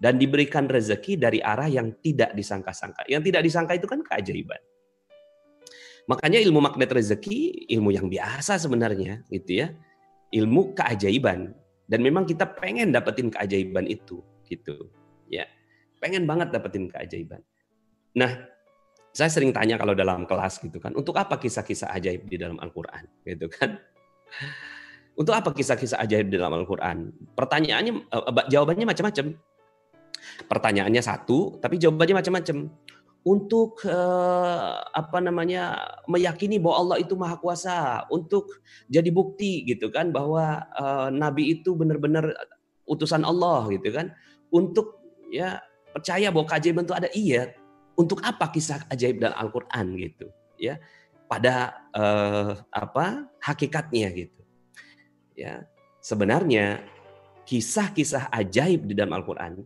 Dan diberikan rezeki dari arah yang tidak disangka-sangka. Yang tidak disangka itu kan keajaiban. Makanya ilmu magnet rezeki ilmu yang biasa sebenarnya gitu ya. Ilmu keajaiban. Dan memang kita pengen dapetin keajaiban itu, gitu. Ya, pengen banget dapetin keajaiban. Nah, saya sering tanya kalau dalam kelas gitu kan, untuk apa kisah-kisah ajaib di dalam Al-Quran, gitu kan? [LAUGHS] Untuk apa kisah-kisah ajaib di dalam Al-Quran? Pertanyaannya, eh, jawabannya macam-macam. Pertanyaannya satu, tapi jawabannya macam-macam untuk uh, apa namanya meyakini bahwa Allah itu maha kuasa untuk jadi bukti gitu kan bahwa uh, nabi itu benar-benar utusan Allah gitu kan. Untuk ya percaya bahwa keajaiban itu ada iya. Untuk apa kisah ajaib dalam Al-Qur'an gitu ya. Pada uh, apa hakikatnya gitu ya. Sebenarnya kisah-kisah ajaib di dalam Al-Qur'an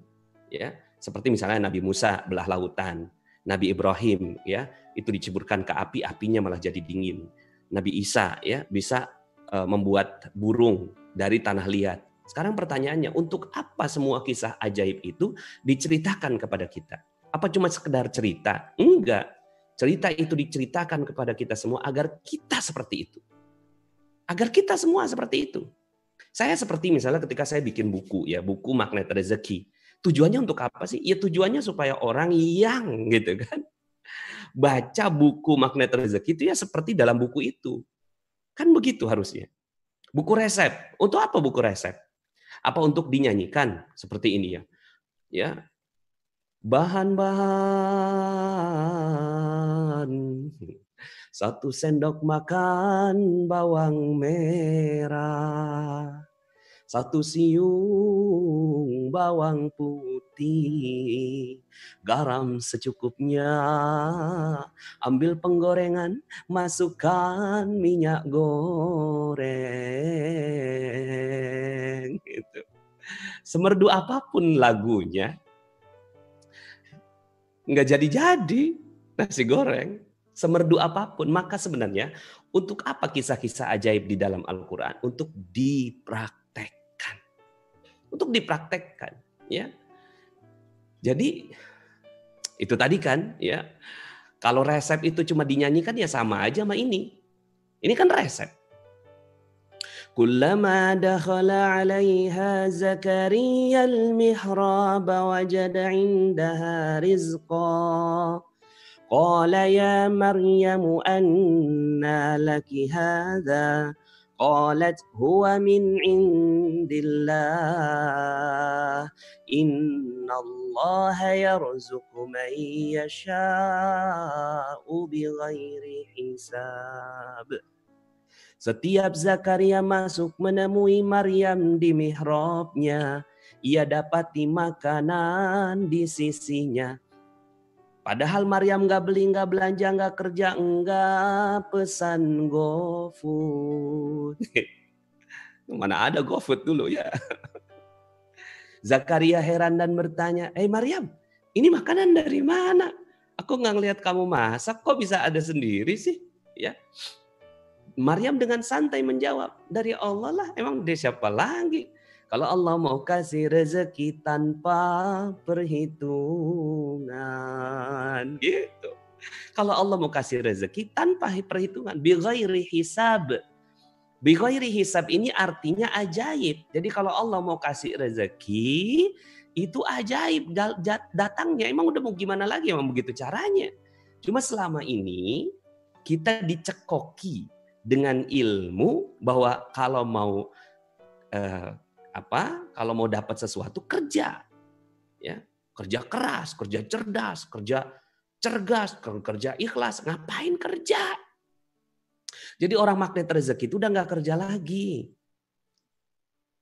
ya. Seperti misalnya Nabi Musa belah lautan Nabi Ibrahim ya itu diceburkan ke api apinya malah jadi dingin. Nabi Isa ya bisa uh, membuat burung dari tanah liat. Sekarang pertanyaannya untuk apa semua kisah ajaib itu diceritakan kepada kita? Apa cuma sekedar cerita? Enggak. Cerita itu diceritakan kepada kita semua agar kita seperti itu. Agar kita semua seperti itu. Saya seperti misalnya ketika saya bikin buku ya buku magnet rezeki Tujuannya untuk apa sih? Ya tujuannya supaya orang yang gitu kan baca buku magnet rezeki itu ya seperti dalam buku itu. Kan begitu harusnya. Buku resep. Untuk apa buku resep? Apa untuk dinyanyikan seperti ini ya? Ya. Bahan-bahan satu sendok makan bawang merah satu siung bawang putih, garam secukupnya, ambil penggorengan, masukkan minyak goreng. Gitu. Semerdu apa pun lagunya, nggak jadi-jadi nasi goreng. Semerdu apa pun, maka sebenarnya untuk apa kisah-kisah ajaib di dalam Al-Quran? Untuk dipraktikkan untuk dipraktekkan ya jadi itu tadi kan ya kalau resep itu cuma dinyanyikan ya sama aja sama ini ini kan resep كلما دخل عليها زكريا المحراب وجد عندها رزقا قال يا مريم أنى لك هذا qalat huwa min indillah innallaha yarzuqu man yasha'u bighairi hisab setiap Zakaria masuk menemui Maryam di mihrabnya, ia dapati makanan di sisinya. Padahal Maryam nggak beli, nggak belanja, nggak kerja, nggak pesan GoFood. [LAUGHS] Mana ada GoFood dulu ya. [LAUGHS] Zakaria heran dan bertanya, Eh hey Maryam, ini makanan dari mana? Aku nggak ngeliat kamu masak, kok bisa ada sendiri sih? Ya, Maryam dengan santai menjawab, dari Allah lah, emang dia siapa lagi? Kalau Allah mau kasih rezeki tanpa perhitungan, gitu. Kalau Allah mau kasih rezeki tanpa perhitungan, bighairi hisab. Bighairi hisab ini artinya ajaib. Jadi kalau Allah mau kasih rezeki, itu ajaib datangnya. Emang udah mau gimana lagi? Emang begitu caranya. Cuma selama ini kita dicekoki dengan ilmu bahwa kalau mau eh, apa? Kalau mau dapat sesuatu kerja. Ya, kerja keras, kerja cerdas, kerja cergas, kerja ikhlas, ngapain kerja? Jadi orang magnet rezeki itu udah nggak kerja lagi.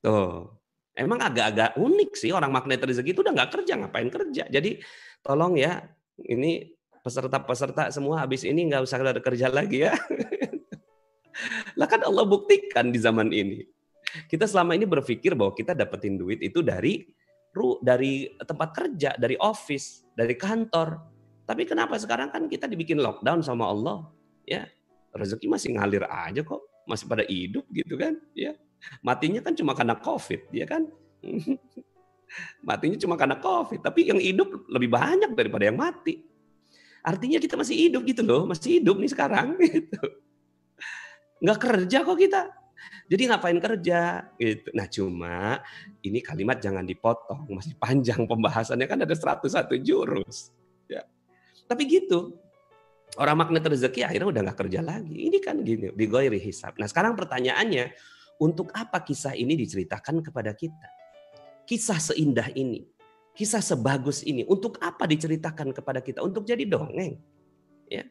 Tuh, emang agak-agak unik sih orang magnet rezeki itu udah nggak kerja, ngapain kerja? Jadi tolong ya, ini peserta-peserta semua habis ini nggak usah kerja lagi ya. [LAUGHS] Lah kan Allah buktikan di zaman ini. Kita selama ini berpikir bahwa kita dapetin duit itu dari dari tempat kerja, dari office, dari kantor. Tapi kenapa sekarang kan kita dibikin lockdown sama Allah? Ya, rezeki masih ngalir aja kok, masih pada hidup gitu kan? Ya, matinya kan cuma karena COVID, ya kan? [LAUGHS] Matinya cuma karena COVID, tapi yang hidup lebih banyak daripada yang mati. Artinya kita masih hidup gitu loh, masih hidup nih sekarang [LAUGHS] gitu nggak kerja kok kita. Jadi ngapain kerja gitu. Nah cuma ini kalimat jangan dipotong, masih panjang pembahasannya kan ada 101 jurus. Ya. Tapi gitu, orang magnet rezeki akhirnya udah nggak kerja lagi. Ini kan gini, bigoiri hisab. Nah sekarang pertanyaannya, untuk apa kisah ini diceritakan kepada kita? Kisah seindah ini, kisah sebagus ini, untuk apa diceritakan kepada kita? Untuk jadi dongeng? Ya,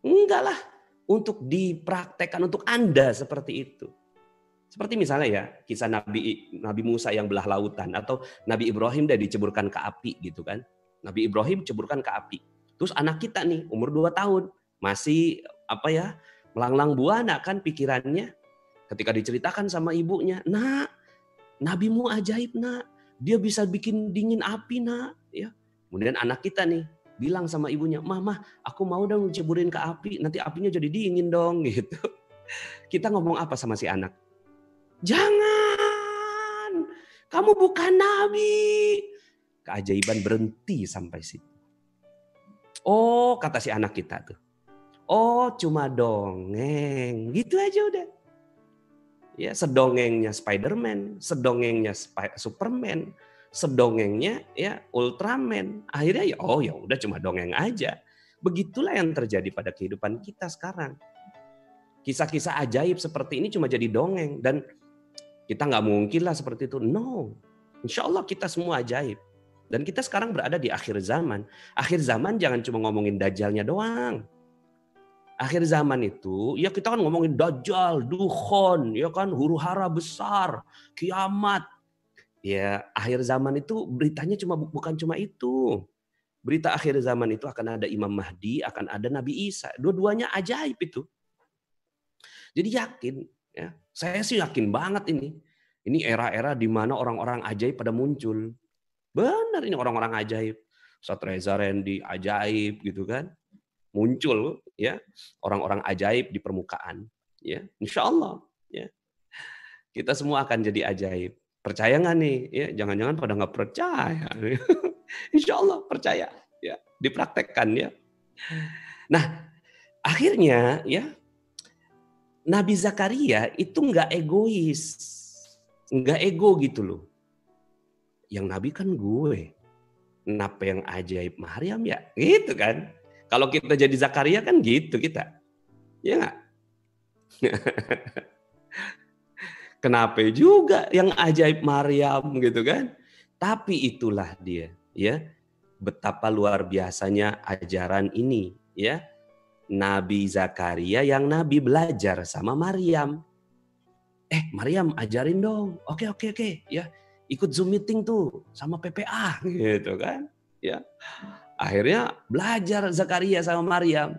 enggak lah untuk dipraktekkan untuk Anda seperti itu. Seperti misalnya ya, kisah Nabi Nabi Musa yang belah lautan atau Nabi Ibrahim dia diceburkan ke api gitu kan. Nabi Ibrahim ceburkan ke api. Terus anak kita nih umur 2 tahun masih apa ya? melanglang buana kan pikirannya ketika diceritakan sama ibunya, "Nak, nabimu ajaib, Nak. Dia bisa bikin dingin api, Nak." Ya. Kemudian anak kita nih bilang sama ibunya, "Mama, aku mau dong ceburin ke api, nanti apinya jadi dingin dong." [LAUGHS] gitu. Kita ngomong apa sama si anak? Jangan. Kamu bukan nabi. Keajaiban berhenti sampai situ. Oh, kata si anak kita tuh. Oh, cuma dongeng. Gitu aja udah. Ya, sedongengnya Spider-Man, sedongengnya Superman, sedongengnya ya Ultraman. Akhirnya ya oh ya udah cuma dongeng aja. Begitulah yang terjadi pada kehidupan kita sekarang. Kisah-kisah ajaib seperti ini cuma jadi dongeng dan kita nggak mungkin lah seperti itu. No, insya Allah kita semua ajaib. Dan kita sekarang berada di akhir zaman. Akhir zaman jangan cuma ngomongin dajjalnya doang. Akhir zaman itu, ya kita kan ngomongin dajjal, dukhon, ya kan huru hara besar, kiamat, Ya, akhir zaman itu beritanya cuma bukan cuma itu. Berita akhir zaman itu akan ada Imam Mahdi, akan ada Nabi Isa. Dua-duanya ajaib itu. Jadi yakin, ya. Saya sih yakin banget ini. Ini era-era di mana orang-orang ajaib pada muncul. Benar ini orang-orang ajaib. Ustaz Reza Rendi ajaib gitu kan. Muncul ya orang-orang ajaib di permukaan. Ya, insya Allah. Ya. Kita semua akan jadi ajaib. Percaya nggak nih? Ya, jangan-jangan pada nggak percaya. [LAUGHS] Insya Allah percaya. Ya, dipraktekkan ya. Nah, akhirnya ya Nabi Zakaria itu nggak egois, nggak ego gitu loh. Yang Nabi kan gue. Kenapa yang ajaib Maryam ya? Gitu kan. Kalau kita jadi Zakaria kan gitu kita. Ya nggak? [LAUGHS] Kenapa juga yang ajaib Maryam gitu kan? Tapi itulah dia, ya. Betapa luar biasanya ajaran ini, ya. Nabi Zakaria yang Nabi belajar sama Maryam. Eh, Maryam ajarin dong. Oke, oke, oke, ya. Ikut Zoom meeting tuh sama PPA gitu kan, ya. Akhirnya belajar Zakaria sama Maryam.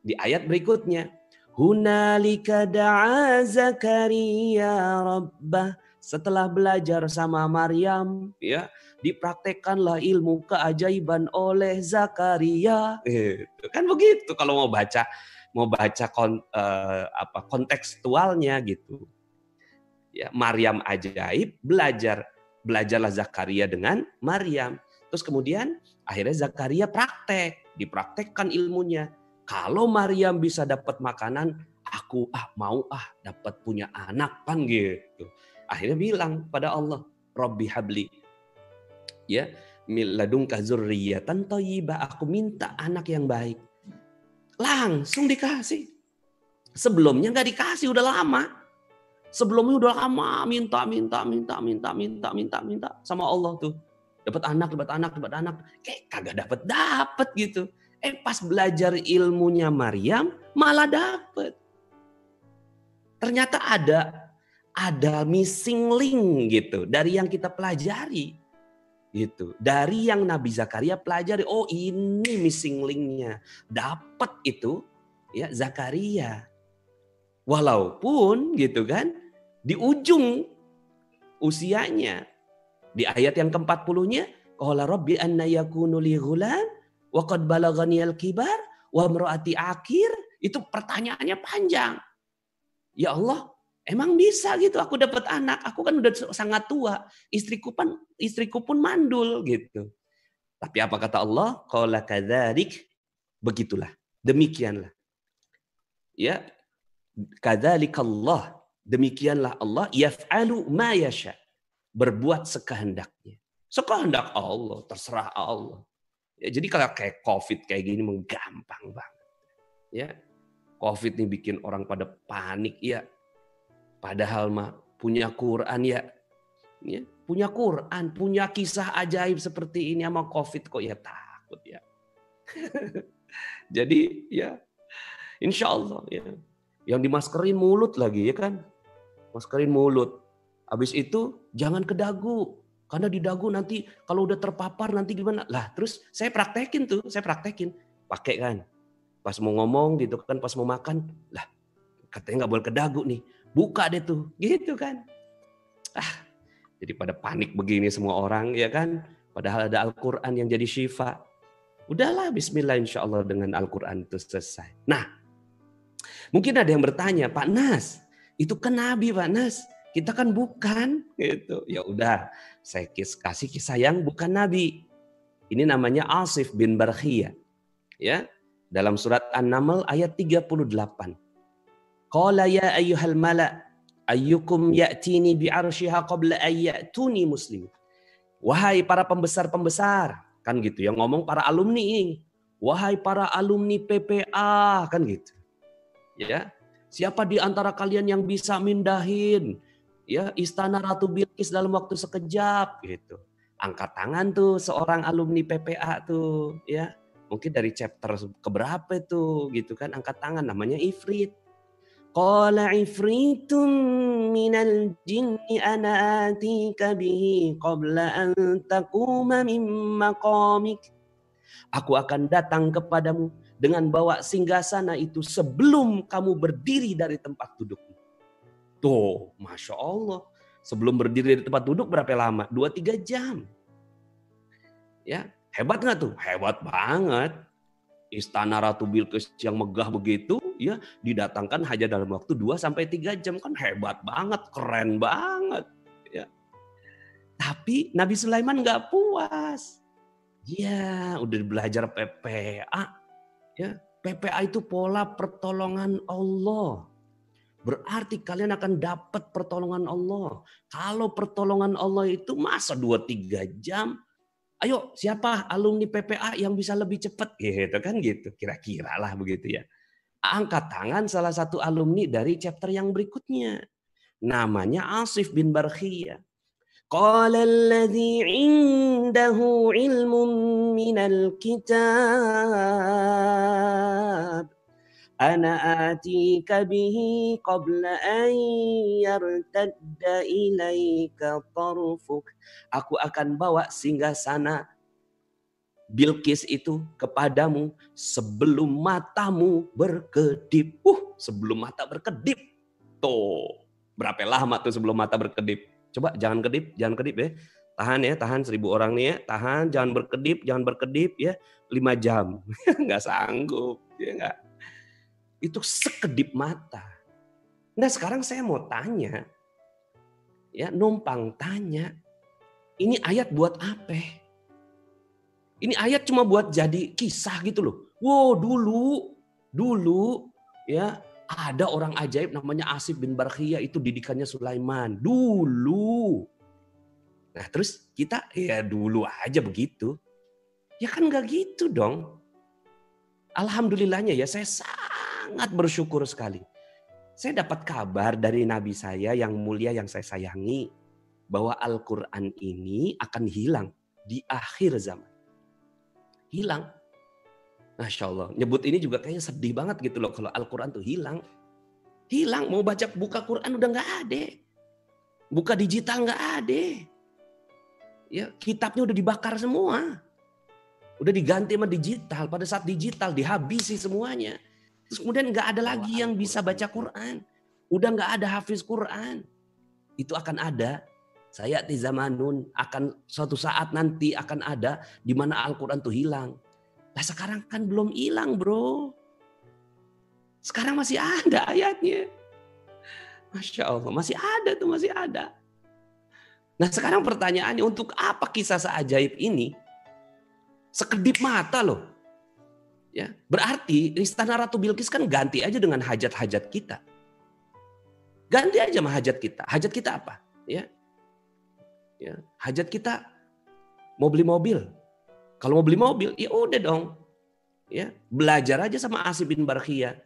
Di ayat berikutnya, Hunalika da'a Zakaria rabbah. Setelah belajar sama Maryam, ya, dipraktekkanlah ilmu keajaiban oleh Zakaria. Gitu. Kan begitu kalau mau baca mau baca kon, uh, apa kontekstualnya gitu. Ya, Maryam ajaib, belajar belajarlah Zakaria dengan Maryam. Terus kemudian akhirnya Zakaria praktek, dipraktekkan ilmunya kalau Maryam bisa dapat makanan, aku ah mau ah dapat punya anak kan gitu. Akhirnya bilang pada Allah, Robbi habli. Ya, miladungka zurriyatan thayyibah. Aku minta anak yang baik. Langsung dikasih. Sebelumnya nggak dikasih udah lama. Sebelumnya udah lama minta minta minta minta minta minta minta sama Allah tuh. Dapat anak, dapat anak, dapat anak. Kayak kagak dapat dapat gitu. Eh pas belajar ilmunya Maryam malah dapet. Ternyata ada ada missing link gitu dari yang kita pelajari. Gitu dari yang Nabi Zakaria pelajari oh ini missing linknya. Dapat itu ya Zakaria. Walaupun gitu kan di ujung usianya di ayat yang ke-40-nya qala rabbi anna yakunu li ghulam Waqad balagani al-kibar wa mraati akhir. Itu pertanyaannya panjang. Ya Allah, emang bisa gitu aku dapat anak. Aku kan udah sangat tua. Istriku pun istriku pun mandul gitu. Tapi apa kata Allah? Qala kadzarik begitulah. Demikianlah. Ya. Allah. Demikianlah Allah yaf'alu ma yasha. Berbuat sekehendaknya. Sekehendak Allah, terserah Allah. Ya, jadi kalau kayak COVID kayak gini menggampang banget. Ya, COVID ini bikin orang pada panik ya. Padahal mah punya Quran ya. ya punya Quran, punya kisah ajaib seperti ini sama COVID kok ya takut ya. [LAUGHS] Jadi ya insya Allah ya. Yang dimaskerin mulut lagi ya kan. Maskerin mulut. Habis itu jangan ke dagu. Karena di dagu nanti kalau udah terpapar nanti gimana? Lah terus saya praktekin tuh, saya praktekin. Pakai kan. Pas mau ngomong gitu kan, pas mau makan. Lah katanya nggak boleh ke dagu nih. Buka deh tuh. Gitu kan. Ah, jadi pada panik begini semua orang ya kan. Padahal ada Al-Quran yang jadi syifa. Udahlah bismillah insya Allah dengan Al-Quran itu selesai. Nah mungkin ada yang bertanya Pak Nas itu kan Nabi Pak Nas kita kan bukan gitu. Ya udah, saya kasih kisah yang bukan nabi. Ini namanya Asif bin Barkhiyah. Ya, dalam surat An-Naml ayat 38. Qala ya ayyuhal mala ayyukum ya'tini bi'arsyiha qabla ayyatuni muslim. Wahai para pembesar-pembesar, kan gitu yang ngomong para alumni ini. Wahai para alumni PPA, kan gitu. Ya, siapa di antara kalian yang bisa mindahin ya istana Ratu Bilqis dalam waktu sekejap gitu. Angkat tangan tuh seorang alumni PPA tuh ya. Mungkin dari chapter keberapa tuh gitu kan angkat tangan namanya Ifrit. Qala ifritum minal jinni ana atika bihi qabla an takuma min maqamik. Aku akan datang kepadamu dengan bawa singgasana itu sebelum kamu berdiri dari tempat dudukmu. Tuh, Masya Allah. Sebelum berdiri di tempat duduk berapa lama? Dua tiga jam. Ya, hebat nggak tuh? Hebat banget. Istana Ratu Bilqis yang megah begitu, ya didatangkan hanya dalam waktu 2 sampai tiga jam kan hebat banget, keren banget. Ya. Tapi Nabi Sulaiman nggak puas. Ya, udah belajar PPA. Ya, PPA itu pola pertolongan Allah. Berarti kalian akan dapat pertolongan Allah. Kalau pertolongan Allah itu masa 2-3 jam, ayo siapa alumni PPA yang bisa lebih cepat gitu kan gitu. Kira-kira lah begitu ya. Angkat tangan salah satu alumni dari chapter yang berikutnya. Namanya Asif bin Barkhiyah. Qala alladhi indahu ilmun minal kitab أنا آتيك به قبل أن يرتد إليك طرفك Aku akan bawa singgah sana Bilqis itu kepadamu sebelum matamu berkedip. Uh, sebelum mata berkedip. Tuh, berapa lama tuh sebelum mata berkedip? Coba jangan kedip, jangan kedip ya. Tahan ya, tahan seribu orang nih ya. Tahan, jangan berkedip, jangan berkedip ya. Lima jam. [LAUGHS] nggak sanggup. Ya nggak. Itu sekedip mata. Nah sekarang saya mau tanya. Ya, numpang tanya. Ini ayat buat apa? Ini ayat cuma buat jadi kisah gitu loh. Wow, dulu, dulu ya ada orang ajaib namanya Asif bin Barkhiyah itu didikannya Sulaiman dulu. Nah terus kita ya dulu aja begitu. Ya kan nggak gitu dong. Alhamdulillahnya ya saya sangat bersyukur sekali. Saya dapat kabar dari Nabi saya yang mulia yang saya sayangi. Bahwa Al-Quran ini akan hilang di akhir zaman. Hilang. Masya Allah. Nyebut ini juga kayaknya sedih banget gitu loh. Kalau Al-Quran tuh hilang. Hilang. Mau baca buka Quran udah nggak ada. Buka digital nggak ada. Ya, kitabnya udah dibakar semua. Udah diganti sama digital. Pada saat digital dihabisi semuanya. Terus kemudian nggak ada lagi yang bisa baca Quran. Udah nggak ada hafiz Quran. Itu akan ada. Saya di zamanun akan suatu saat nanti akan ada di mana Al-Quran tuh hilang Nah sekarang kan belum hilang bro. Sekarang masih ada ayatnya. Masya Allah, masih ada tuh, masih ada. Nah sekarang pertanyaannya untuk apa kisah seajaib ini? Sekedip mata loh. Ya, berarti istana Ratu Bilqis kan ganti aja dengan hajat-hajat kita. Ganti aja sama hajat kita. Hajat kita apa? Ya. Ya, hajat kita mau beli mobil, kalau mau beli mobil, ya udah dong. Ya, belajar aja sama Asib bin Barkhia.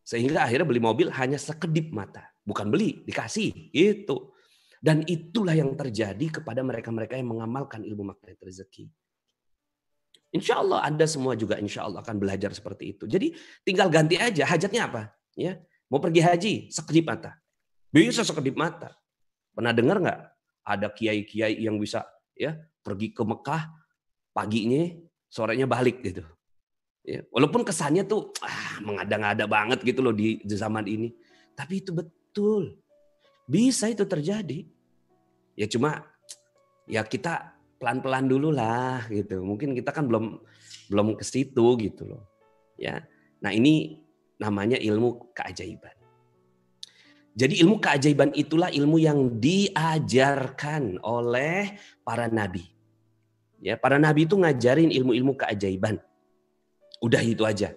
Sehingga akhirnya beli mobil hanya sekedip mata. Bukan beli, dikasih. Itu. Dan itulah yang terjadi kepada mereka-mereka yang mengamalkan ilmu magnet rezeki. Insya Allah Anda semua juga insya Allah akan belajar seperti itu. Jadi tinggal ganti aja hajatnya apa. Ya, Mau pergi haji, sekedip mata. Bisa sekedip mata. Pernah dengar nggak ada kiai-kiai yang bisa ya pergi ke Mekah paginya sorenya balik gitu ya, walaupun kesannya tuh ah, mengada-ngada banget gitu loh di, di zaman ini tapi itu betul bisa itu terjadi ya cuma ya kita pelan-pelan dulu lah gitu mungkin kita kan belum belum ke situ gitu loh ya nah ini namanya ilmu keajaiban jadi ilmu keajaiban itulah ilmu yang diajarkan oleh para nabi. Ya, para nabi itu ngajarin ilmu-ilmu keajaiban. Udah itu aja.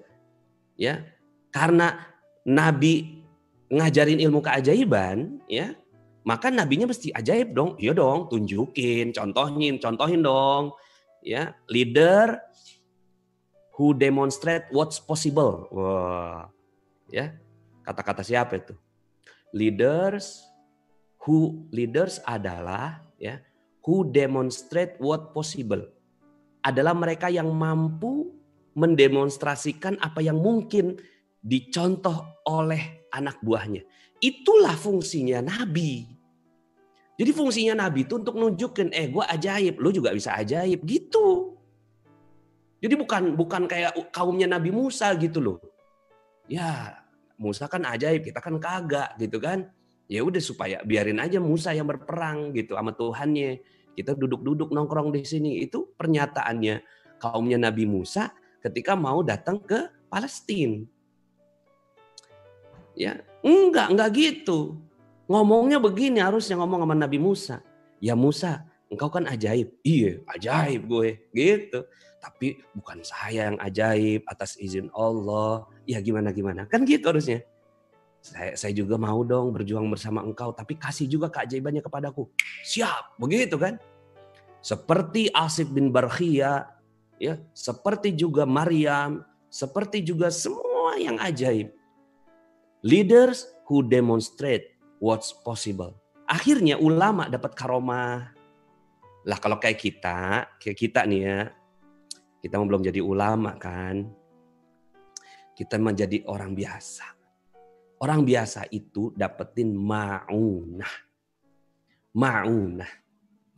Ya. Karena nabi ngajarin ilmu keajaiban, ya, maka nabinya mesti ajaib dong. Iya dong, tunjukin, contohin, contohin dong. Ya, leader who demonstrate what's possible. Wah. Ya. Kata-kata siapa itu? leaders who leaders adalah ya who demonstrate what possible adalah mereka yang mampu mendemonstrasikan apa yang mungkin dicontoh oleh anak buahnya. Itulah fungsinya nabi. Jadi fungsinya nabi itu untuk nunjukin, eh gue ajaib, lu juga bisa ajaib gitu. Jadi bukan bukan kayak kaumnya Nabi Musa gitu loh. Ya Musa kan ajaib, kita kan kagak gitu kan. Ya udah supaya biarin aja Musa yang berperang gitu sama Tuhannya. Kita duduk-duduk nongkrong di sini. Itu pernyataannya kaumnya Nabi Musa ketika mau datang ke Palestina. Ya, enggak, enggak gitu. Ngomongnya begini harusnya ngomong sama Nabi Musa. Ya Musa, engkau kan ajaib. Iya, ajaib gue. Gitu. Tapi bukan saya yang ajaib atas izin Allah ya gimana gimana kan gitu harusnya saya, saya juga mau dong berjuang bersama engkau tapi kasih juga keajaibannya kepadaku siap begitu kan seperti Asif bin Barkhia ya seperti juga Maryam seperti juga semua yang ajaib Leaders who demonstrate what's possible. Akhirnya ulama dapat karomah. Lah kalau kayak kita, kayak kita nih ya, kita belum jadi ulama kan. Kita menjadi orang biasa. Orang biasa itu dapetin maunah. Maunah.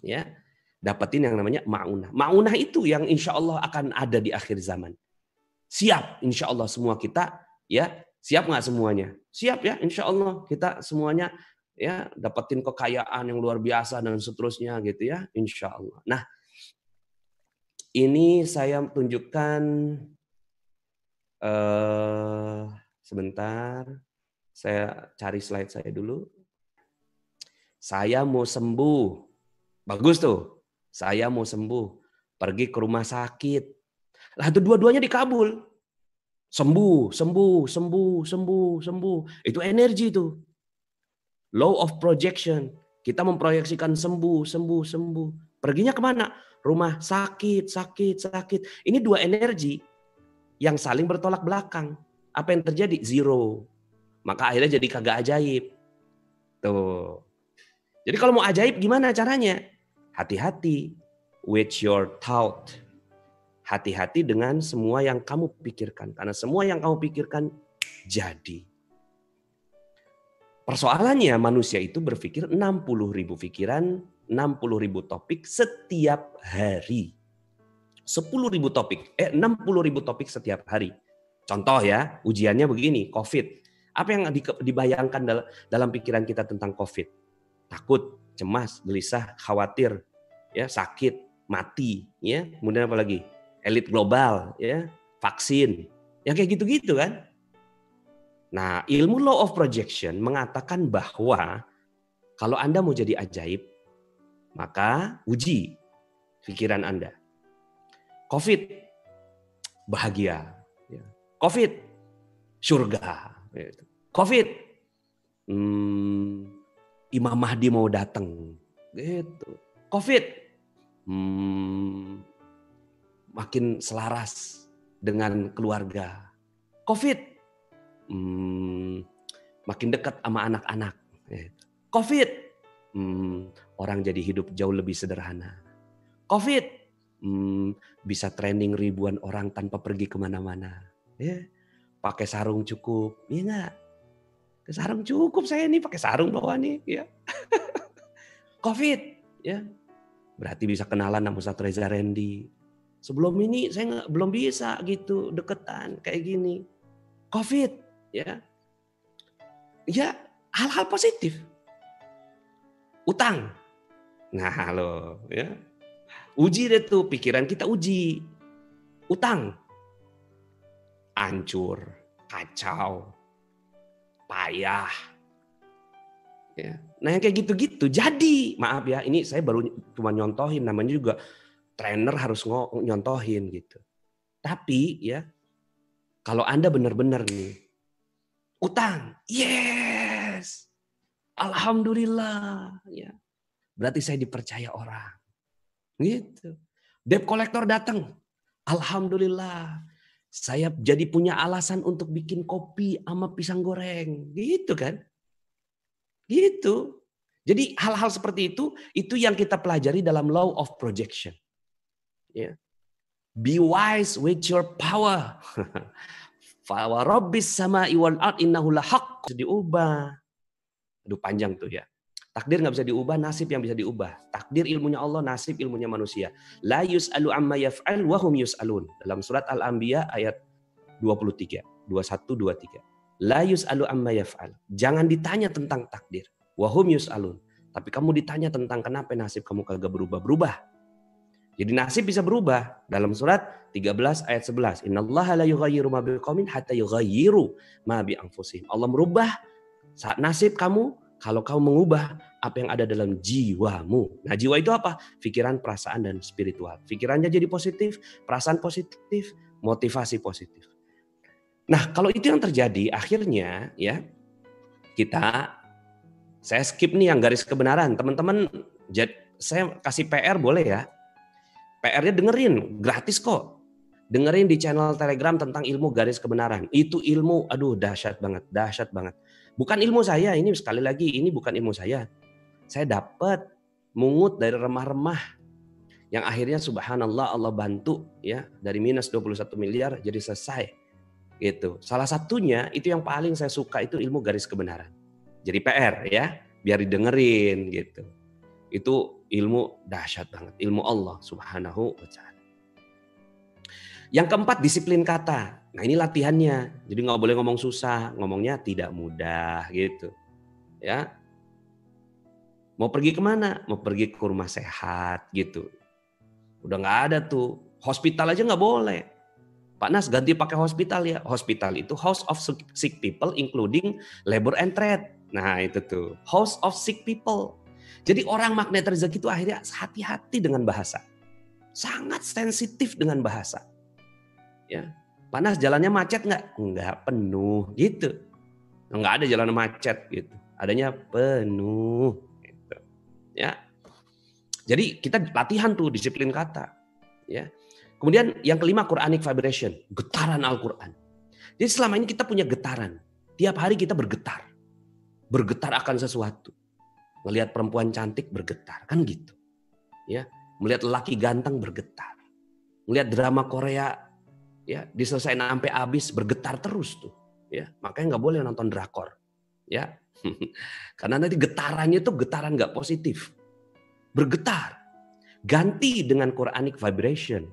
Ya, dapetin yang namanya maunah. Maunah itu yang insya Allah akan ada di akhir zaman. Siap insya Allah semua kita ya siap nggak semuanya? Siap ya insya Allah kita semuanya ya dapetin kekayaan yang luar biasa dan seterusnya gitu ya insya Allah. Nah ini saya tunjukkan eh, sebentar saya cari slide saya dulu. Saya mau sembuh. Bagus tuh. Saya mau sembuh. Pergi ke rumah sakit. Lah itu dua-duanya dikabul. Sembuh, sembuh, sembuh, sembuh, sembuh. Itu energi itu. Law of projection. Kita memproyeksikan sembuh, sembuh, sembuh. Perginya ke mana? Rumah sakit, sakit, sakit. Ini dua energi yang saling bertolak belakang. Apa yang terjadi? Zero. Maka akhirnya jadi kagak ajaib. Tuh. Jadi kalau mau ajaib gimana caranya? Hati-hati with your thought. Hati-hati dengan semua yang kamu pikirkan. Karena semua yang kamu pikirkan jadi. Persoalannya manusia itu berpikir 60 ribu pikiran, 60 ribu topik setiap hari. 10 ribu topik, eh 60 ribu topik setiap hari. Contoh ya, ujiannya begini, COVID. Apa yang dibayangkan dalam pikiran kita tentang COVID? Takut, cemas, gelisah, khawatir, ya sakit, mati, ya. Kemudian apa lagi? Elit global, ya, vaksin. Ya kayak gitu-gitu kan. Nah, ilmu law of projection mengatakan bahwa kalau Anda mau jadi ajaib, maka uji pikiran Anda. Covid, bahagia. Ya. Covid, surga. Covid, hmm, Imam Mahdi mau datang. Gitu. Covid hmm, makin selaras dengan keluarga. Covid hmm, makin dekat sama anak-anak. Gitu. Covid hmm, orang jadi hidup jauh lebih sederhana. Covid hmm, bisa training ribuan orang tanpa pergi ke mana-mana. Ya, pakai sarung cukup, iya enggak? sarung cukup saya ini pakai sarung bawa nih ya. [LAUGHS] Covid ya. Berarti bisa kenalan sama Ustaz Reza Randy. Sebelum ini saya nggak belum bisa gitu deketan kayak gini. Covid ya. Ya hal-hal positif. Utang. Nah lo ya. Uji deh tuh pikiran kita uji. Utang. Hancur, kacau, payah. Ya. Nah yang kayak gitu-gitu jadi maaf ya ini saya baru cuma nyontohin namanya juga trainer harus nyontohin gitu. Tapi ya kalau anda benar-benar nih utang, yes, alhamdulillah ya berarti saya dipercaya orang gitu. Debt collector datang, alhamdulillah saya jadi punya alasan untuk bikin kopi sama pisang goreng. Gitu kan? Gitu. Jadi hal-hal seperti itu, itu yang kita pelajari dalam law of projection. Ya. Be wise with your power. [LAUGHS] Rabbis sama iwan art innahu lahaq. Diubah. Aduh panjang tuh ya. Takdir nggak bisa diubah, nasib yang bisa diubah. Takdir ilmunya Allah, nasib ilmunya manusia. La yus'alu amma yaf'al wa hum yus'alun. Dalam surat Al-Anbiya ayat 23, 21 23. La yus'alu amma yaf'al. Jangan ditanya tentang takdir. Wa hum yus'alun. Tapi kamu ditanya tentang kenapa nasib kamu kagak berubah-berubah. Jadi nasib bisa berubah. Dalam surat 13 ayat 11. Innallaha la yughayyiru ma biqaumin hatta yughayyiru ma bi anfusihim. Allah merubah saat nasib kamu kalau kau mengubah apa yang ada dalam jiwamu. Nah jiwa itu apa? Pikiran, perasaan, dan spiritual. Pikirannya jadi positif, perasaan positif, motivasi positif. Nah kalau itu yang terjadi akhirnya ya kita saya skip nih yang garis kebenaran. Teman-teman saya kasih PR boleh ya. PR-nya dengerin, gratis kok. dengerin di channel Telegram tentang ilmu garis kebenaran. Itu ilmu, aduh dahsyat banget, dahsyat banget. Bukan ilmu saya, ini sekali lagi ini bukan ilmu saya. Saya dapat mungut dari remah-remah yang akhirnya subhanallah Allah bantu ya dari minus 21 miliar jadi selesai. Gitu. Salah satunya itu yang paling saya suka itu ilmu garis kebenaran. Jadi PR ya, biar didengerin gitu. Itu ilmu dahsyat banget, ilmu Allah Subhanahu wa taala. Yang keempat disiplin kata. Nah ini latihannya. Jadi nggak boleh ngomong susah, ngomongnya tidak mudah gitu. Ya. Mau pergi ke mana? Mau pergi ke rumah sehat gitu. Udah nggak ada tuh. Hospital aja nggak boleh. Pak Nas ganti pakai hospital ya. Hospital itu house of sick people including labor and trade. Nah itu tuh house of sick people. Jadi orang magnet rezeki itu akhirnya hati-hati dengan bahasa. Sangat sensitif dengan bahasa. Ya. Panas jalannya macet nggak? Nggak penuh gitu. Nggak ada jalan macet gitu. Adanya penuh gitu. Ya. Jadi kita latihan tuh disiplin kata ya. Kemudian yang kelima Quranic vibration getaran Al-Quran. Jadi selama ini kita punya getaran. Tiap hari kita bergetar. Bergetar akan sesuatu melihat perempuan cantik bergetar kan gitu. Ya melihat laki ganteng bergetar. Melihat drama Korea ya diselesaikan sampai habis bergetar terus tuh. Ya makanya nggak boleh nonton drakor. Ya [LAUGHS] karena nanti getarannya tuh getaran nggak positif. Bergetar. Ganti dengan Quranic vibration.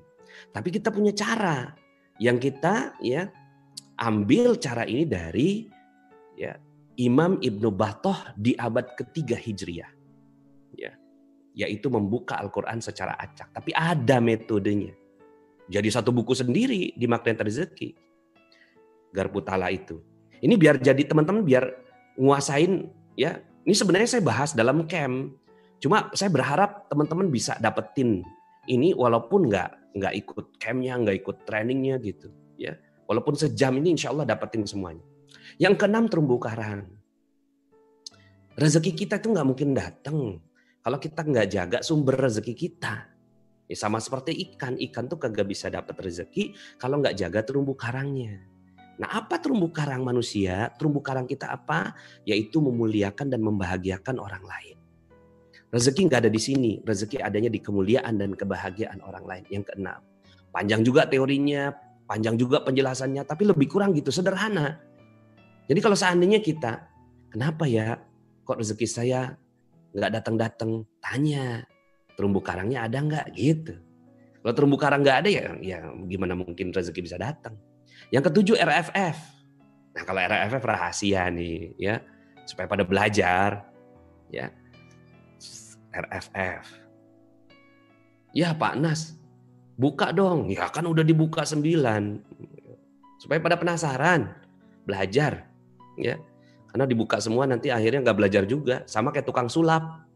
Tapi kita punya cara yang kita ya ambil cara ini dari ya Imam Ibnu Batoh di abad ketiga Hijriah ya yaitu membuka Al-Quran secara acak tapi ada metodenya jadi satu buku sendiri di Magnet Rezeki. Garpu Tala itu. Ini biar jadi teman-teman biar nguasain ya. Ini sebenarnya saya bahas dalam camp. Cuma saya berharap teman-teman bisa dapetin ini walaupun nggak nggak ikut campnya, nggak ikut trainingnya gitu. Ya, walaupun sejam ini insya Allah dapetin semuanya. Yang keenam terumbu karang. Rezeki kita itu nggak mungkin datang kalau kita nggak jaga sumber rezeki kita. Ya sama seperti ikan, ikan tuh kagak bisa dapat rezeki kalau nggak jaga terumbu karangnya. Nah apa terumbu karang manusia? Terumbu karang kita apa? Yaitu memuliakan dan membahagiakan orang lain. Rezeki nggak ada di sini, rezeki adanya di kemuliaan dan kebahagiaan orang lain. Yang keenam, panjang juga teorinya, panjang juga penjelasannya, tapi lebih kurang gitu, sederhana. Jadi kalau seandainya kita, kenapa ya kok rezeki saya nggak datang-datang? Tanya, terumbu karangnya ada nggak gitu. Kalau terumbu karang nggak ada ya, ya gimana mungkin rezeki bisa datang. Yang ketujuh RFF. Nah kalau RFF rahasia nih ya supaya pada belajar ya RFF. Ya Pak Nas, buka dong. Ya kan udah dibuka sembilan. Supaya pada penasaran, belajar. Ya Karena dibuka semua nanti akhirnya nggak belajar juga. Sama kayak tukang sulap.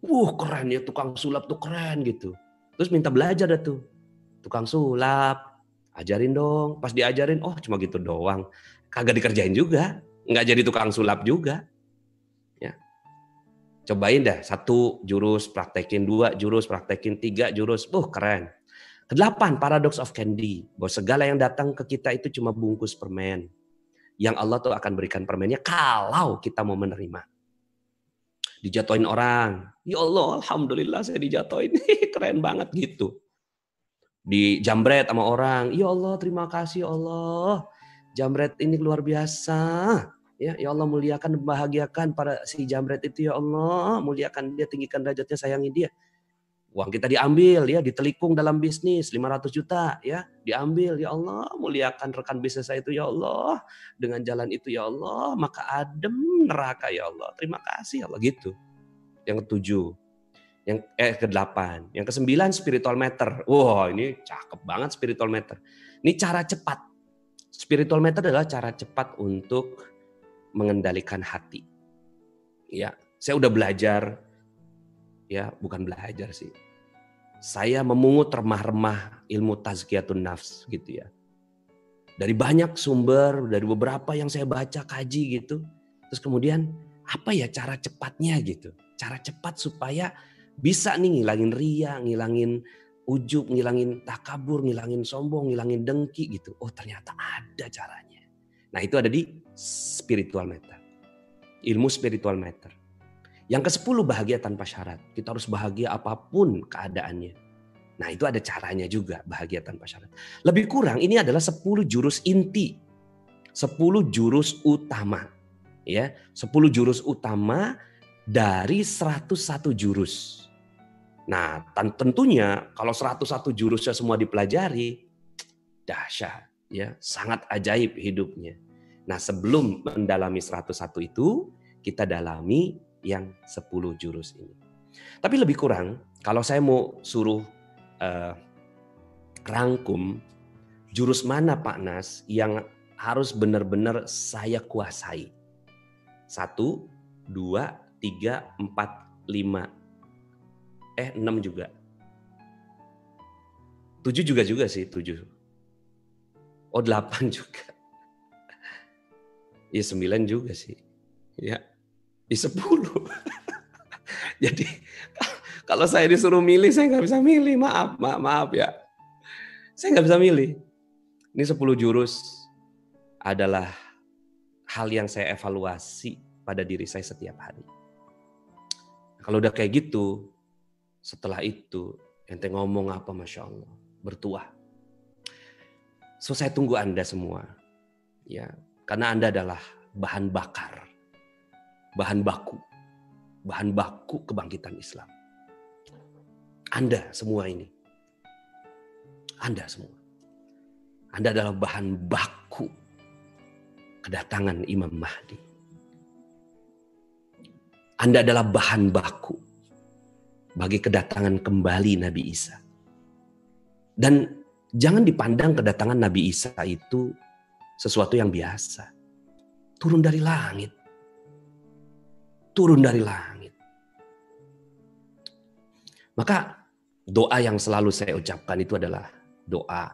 Wuh keren ya tukang sulap tuh keren gitu. Terus minta belajar dah tuh. Tukang sulap, ajarin dong. Pas diajarin, oh cuma gitu doang. Kagak dikerjain juga. Nggak jadi tukang sulap juga. Ya. Cobain dah, satu jurus praktekin, dua jurus praktekin, tiga jurus. Uh keren. Kedelapan, paradox of candy. Bahwa segala yang datang ke kita itu cuma bungkus permen. Yang Allah tuh akan berikan permennya kalau kita mau menerima dijatuhin orang. Ya Allah, alhamdulillah saya dijatuhin. [LAUGHS] Keren banget gitu. Di jambret sama orang. Ya Allah, terima kasih ya Allah. Jambret ini luar biasa. Ya, ya Allah muliakan bahagiakan para si jambret itu ya Allah, muliakan dia, tinggikan derajatnya, sayangi dia. Uang kita diambil ya, ditelikung dalam bisnis 500 juta ya, diambil ya Allah, muliakan rekan bisnis saya itu ya Allah. Dengan jalan itu ya Allah, maka adem neraka ya Allah. Terima kasih ya Allah gitu. Yang ketujuh. Yang eh ke delapan. Yang kesembilan spiritual meter. Wah, wow, ini cakep banget spiritual meter. Ini cara cepat. Spiritual meter adalah cara cepat untuk mengendalikan hati. Ya, saya udah belajar ya, bukan belajar sih saya memungut remah-remah ilmu tazkiyatun nafs gitu ya. Dari banyak sumber, dari beberapa yang saya baca kaji gitu. Terus kemudian apa ya cara cepatnya gitu. Cara cepat supaya bisa nih ngilangin ria, ngilangin ujub, ngilangin takabur, ngilangin sombong, ngilangin dengki gitu. Oh ternyata ada caranya. Nah itu ada di spiritual matter. Ilmu spiritual matter. Yang ke-10 bahagia tanpa syarat. Kita harus bahagia apa pun keadaannya. Nah itu ada caranya juga bahagia tanpa syarat. Lebih kurang ini adalah 10 jurus inti. 10 jurus utama. ya 10 jurus utama dari 101 jurus. Nah tentunya kalau 101 jurusnya semua dipelajari, dahsyat. ya Sangat ajaib hidupnya. Nah sebelum mendalami 101 itu, kita dalami yang 10 jurus ini. Tapi lebih kurang, kalau saya mau suruh uh, rangkum jurus mana Pak Nas yang harus benar-benar saya kuasai. Satu, dua, tiga, empat, lima. Eh, enam juga. Tujuh juga juga sih, tujuh. Oh, delapan [LAUGHS] juga. Ya, sembilan juga sih. Ya, di 10. [LAUGHS] Jadi kalau saya disuruh milih, saya nggak bisa milih. Maaf, maaf, maaf ya. Saya nggak bisa milih. Ini 10 jurus adalah hal yang saya evaluasi pada diri saya setiap hari. Kalau udah kayak gitu, setelah itu ente ngomong apa Masya Allah, bertuah. So saya tunggu Anda semua. ya Karena Anda adalah bahan bakar bahan baku, bahan baku kebangkitan Islam. Anda semua ini, Anda semua, Anda adalah bahan baku kedatangan Imam Mahdi. Anda adalah bahan baku bagi kedatangan kembali Nabi Isa. Dan jangan dipandang kedatangan Nabi Isa itu sesuatu yang biasa. Turun dari langit turun dari langit. Maka doa yang selalu saya ucapkan itu adalah doa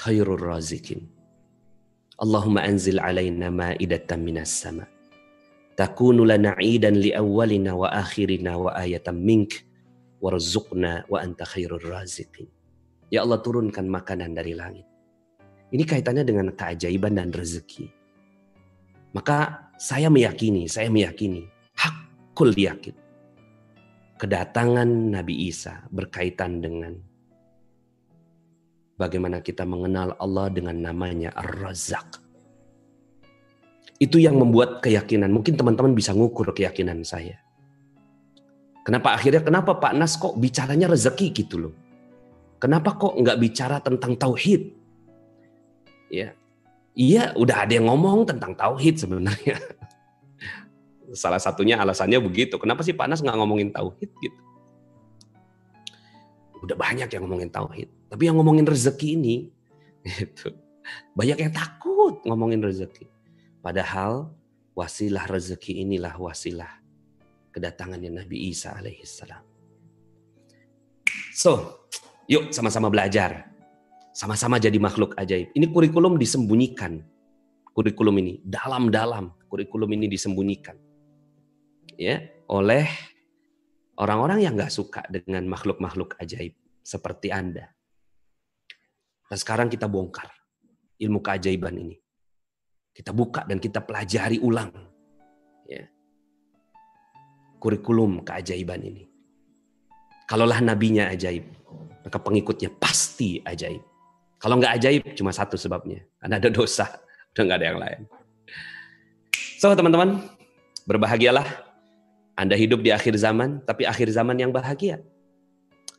khairul razikin. Allahumma anzil alaina ma'idatan minas sama. Takunu lana li awwalina wa akhirina wa ayatan mink warzuqna wa anta khairul razikin. Ya Allah turunkan makanan dari langit. Ini kaitannya dengan keajaiban dan rezeki. Maka saya meyakini, saya meyakini, hakul yakin. Kedatangan Nabi Isa berkaitan dengan bagaimana kita mengenal Allah dengan namanya Ar-Razak. Itu yang membuat keyakinan. Mungkin teman-teman bisa ngukur keyakinan saya. Kenapa akhirnya, kenapa Pak Nas kok bicaranya rezeki gitu loh. Kenapa kok nggak bicara tentang tauhid? Ya, Iya, udah ada yang ngomong tentang tauhid sebenarnya. [LAUGHS] Salah satunya alasannya begitu. Kenapa sih Pak Nas nggak ngomongin tauhid gitu? Udah banyak yang ngomongin tauhid. Tapi yang ngomongin rezeki ini, [LAUGHS] itu banyak yang takut ngomongin rezeki. Padahal wasilah rezeki inilah wasilah kedatangannya Nabi Isa alaihissalam. So, yuk sama-sama belajar sama-sama jadi makhluk ajaib. Ini kurikulum disembunyikan. Kurikulum ini dalam-dalam kurikulum ini disembunyikan. Ya, oleh orang-orang yang nggak suka dengan makhluk-makhluk ajaib seperti Anda. Nah, sekarang kita bongkar ilmu keajaiban ini. Kita buka dan kita pelajari ulang. Ya. Kurikulum keajaiban ini. Kalaulah nabinya ajaib, maka pengikutnya pasti ajaib. Kalau nggak ajaib cuma satu sebabnya, karena ada dosa, udah nggak ada yang lain. So teman-teman, berbahagialah. Anda hidup di akhir zaman, tapi akhir zaman yang bahagia.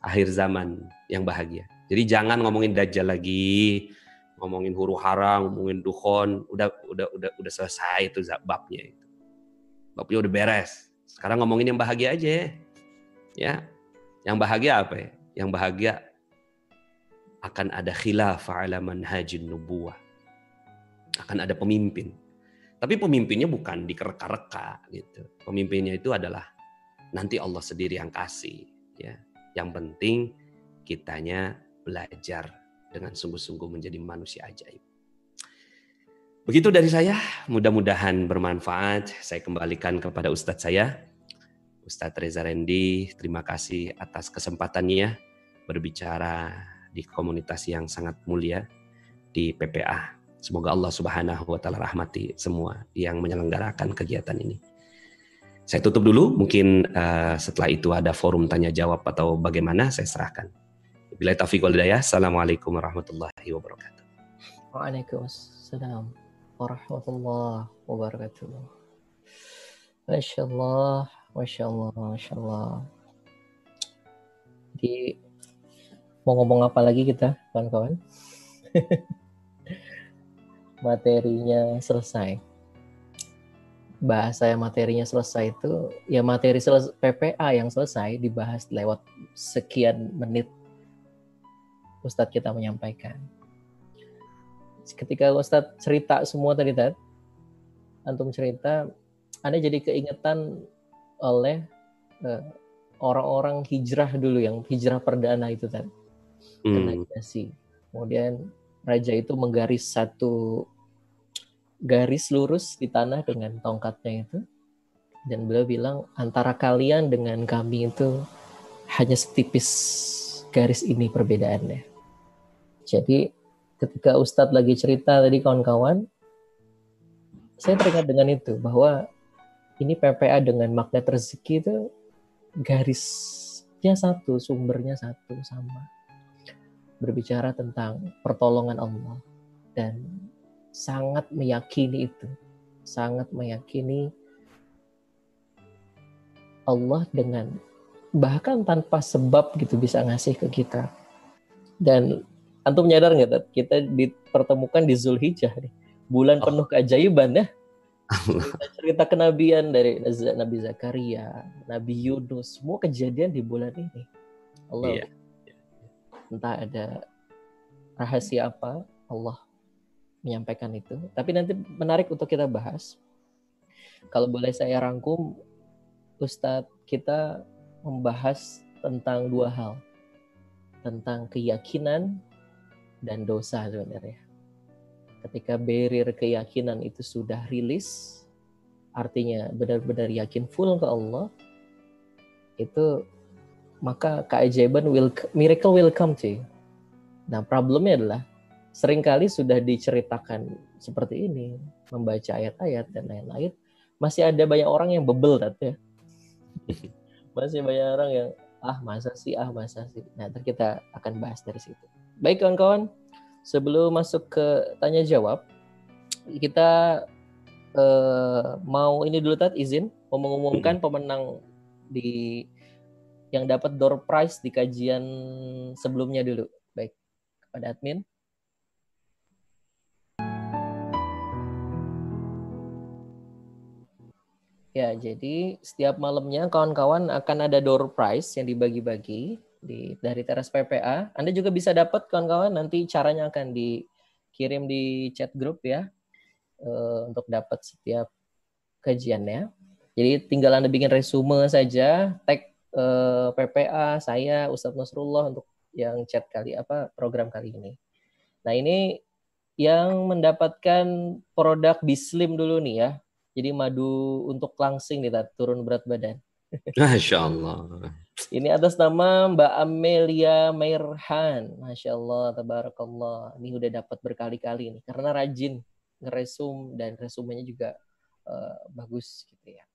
Akhir zaman yang bahagia. Jadi jangan ngomongin dajjal lagi, ngomongin huru hara, ngomongin dukhon, udah udah udah udah selesai itu babnya itu. Babnya udah beres. Sekarang ngomongin yang bahagia aja ya. Yang bahagia apa ya? Yang bahagia akan ada khilafah ala manhajin nubuah. Akan ada pemimpin. Tapi pemimpinnya bukan dikerka-reka gitu. Pemimpinnya itu adalah nanti Allah sendiri yang kasih ya. Yang penting kitanya belajar dengan sungguh-sungguh menjadi manusia ajaib. Begitu dari saya, mudah-mudahan bermanfaat. Saya kembalikan kepada Ustadz saya, Ustadz Reza Rendi. Terima kasih atas kesempatannya berbicara di komunitas yang sangat mulia di PPA. Semoga Allah Subhanahu wa taala rahmati semua yang menyelenggarakan kegiatan ini. Saya tutup dulu, mungkin uh, setelah itu ada forum tanya jawab atau bagaimana saya serahkan. Bila taufiq wal hidayah. Assalamualaikum warahmatullahi wabarakatuh. Waalaikumsalam warahmatullahi wabarakatuh. Masya Allah, Masya Allah, Masya Allah. Jadi mau ngomong apa lagi kita, kawan-kawan? [LAUGHS] Materinya selesai bahasa yang materinya selesai itu ya materi selesai, PPA yang selesai dibahas lewat sekian menit Ustadz kita menyampaikan. Ketika Ustadz cerita semua tadi Tad, antum cerita, Anda jadi keingetan oleh eh, orang-orang hijrah dulu yang hijrah perdana itu Hmm. Kemudian raja itu menggaris satu garis lurus di tanah dengan tongkatnya itu. Dan beliau bilang antara kalian dengan kami itu hanya setipis garis ini perbedaannya. Jadi ketika Ustadz lagi cerita tadi kawan-kawan, saya teringat dengan itu bahwa ini PPA dengan magnet rezeki itu garisnya satu, sumbernya satu sama. Berbicara tentang pertolongan Allah dan sangat meyakini itu, sangat meyakini Allah dengan bahkan tanpa sebab gitu bisa ngasih ke kita. Dan antum nyadar nggak kita dipertemukan di Zulhijjah nih, bulan oh. penuh keajaiban ya. cerita, cerita kenabian dari Nabi Zakaria, Nabi Yunus, semua kejadian di bulan ini. Allah yeah. Entah ada rahasia apa, Allah menyampaikan itu. Tapi nanti menarik untuk kita bahas. Kalau boleh saya rangkum, Ustadz kita membahas tentang dua hal. Tentang keyakinan dan dosa sebenarnya. Ketika barrier keyakinan itu sudah rilis, artinya benar-benar yakin full ke Allah, itu maka keajaiban will miracle will come to you. Nah, problemnya adalah sering kali sudah diceritakan seperti ini, membaca ayat-ayat dan lain-lain, masih ada banyak orang yang bebel tadi ya. [LAUGHS] masih banyak orang yang ah masa sih, ah masa sih. Nah, nanti kita akan bahas dari situ. Baik kawan-kawan, sebelum masuk ke tanya jawab, kita eh, mau ini dulu tat izin mau mengumumkan [CLEARS THROAT] pemenang di yang dapat door prize di kajian sebelumnya dulu. Baik, kepada admin. Ya, jadi setiap malamnya kawan-kawan akan ada door prize yang dibagi-bagi di dari teras PPA. Anda juga bisa dapat kawan-kawan nanti caranya akan dikirim di chat grup ya uh, untuk dapat setiap kajiannya. Jadi tinggal Anda bikin resume saja, tag eh, PPA saya Ustadz Nasrullah untuk yang chat kali apa program kali ini. Nah, ini yang mendapatkan produk Bislim dulu nih ya jadi madu untuk langsing nih, turun berat badan. [LAUGHS] Masya Allah. Ini atas nama Mbak Amelia Mairhan. Masya Allah, tabarakallah. Ini udah dapat berkali-kali nih, karena rajin ngeresum dan resumenya juga uh, bagus gitu ya.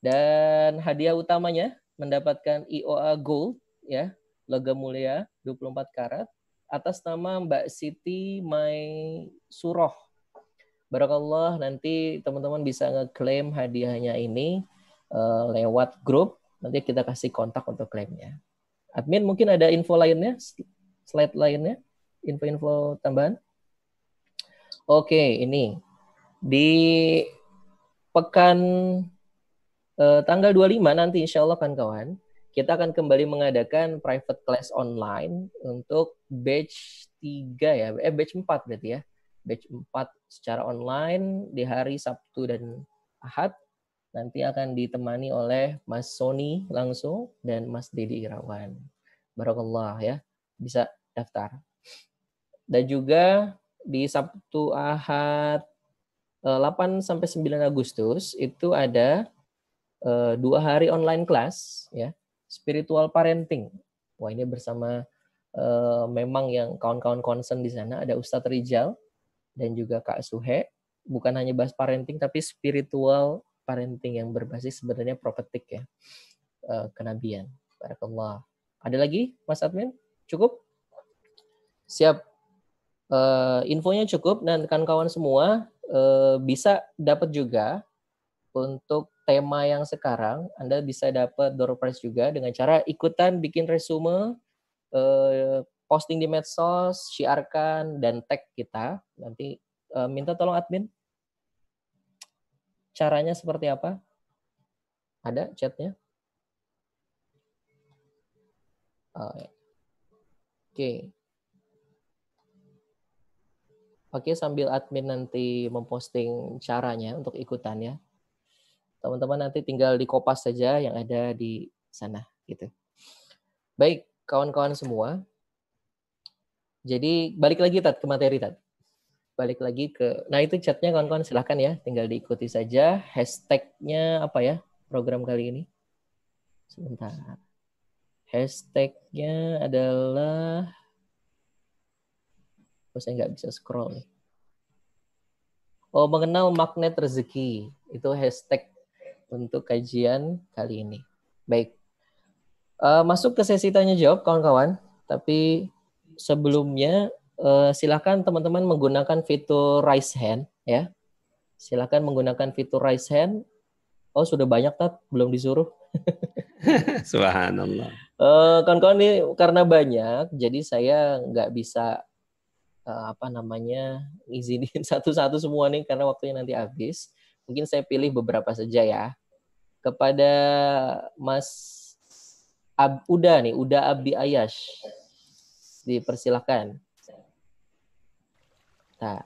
Dan hadiah utamanya mendapatkan IOA Gold ya, logam mulia 24 karat atas nama Mbak Siti Mai Suroh Barakallah nanti teman-teman bisa ngeklaim hadiahnya ini uh, lewat grup. Nanti kita kasih kontak untuk klaimnya. Admin mungkin ada info lainnya, slide lainnya, info-info tambahan. Oke, ini di pekan uh, tanggal 25 nanti insya Allah kan kawan, kita akan kembali mengadakan private class online untuk batch 3 ya, eh batch 4 berarti ya batch 4 secara online di hari Sabtu dan Ahad. Nanti akan ditemani oleh Mas Sony langsung dan Mas Dedi Irawan. Barakallah ya, bisa daftar. Dan juga di Sabtu Ahad 8 eh, sampai 9 Agustus itu ada dua hari online class ya spiritual parenting. Wah ini bersama uh, memang yang kawan-kawan concern di sana ada Ustadz Rijal dan juga Kak Suhe. Bukan hanya bahas parenting, tapi spiritual parenting yang berbasis sebenarnya prophetic ya, uh, kenabian. Barakallah. Ada lagi, Mas Admin? Cukup? Siap. Uh, infonya cukup dan kawan-kawan semua uh, bisa dapat juga untuk tema yang sekarang. Anda bisa dapat door prize juga dengan cara ikutan bikin resume uh, posting di medsos, syiarkan dan tag kita. Nanti uh, minta tolong admin. Caranya seperti apa? Ada chatnya? Oh, ya. Oke. Oke, sambil admin nanti memposting caranya untuk ikutannya. Teman-teman nanti tinggal di kopas saja yang ada di sana gitu. Baik, kawan-kawan semua. Jadi balik lagi Tat ke materi Tat. Balik lagi ke, nah itu chatnya kawan-kawan silahkan ya, tinggal diikuti saja. Hashtagnya apa ya program kali ini? Sebentar. Hashtagnya adalah, oh saya nggak bisa scroll nih. Oh, mengenal magnet rezeki. Itu hashtag untuk kajian kali ini. Baik, Uh, masuk ke sesi tanya jawab kawan-kawan. Tapi sebelumnya uh, silakan teman-teman menggunakan fitur raise hand ya. Silakan menggunakan fitur raise hand. Oh sudah banyak tat belum disuruh. [LAUGHS] Subhanallah. Uh, kawan-kawan ini karena banyak, jadi saya nggak bisa uh, apa namanya izinin [LAUGHS] satu-satu semua nih karena waktunya nanti habis. Mungkin saya pilih beberapa saja ya. Kepada Mas Ab, Uda nih, Uda Abdi Ayash. Dipersilahkan. Nah,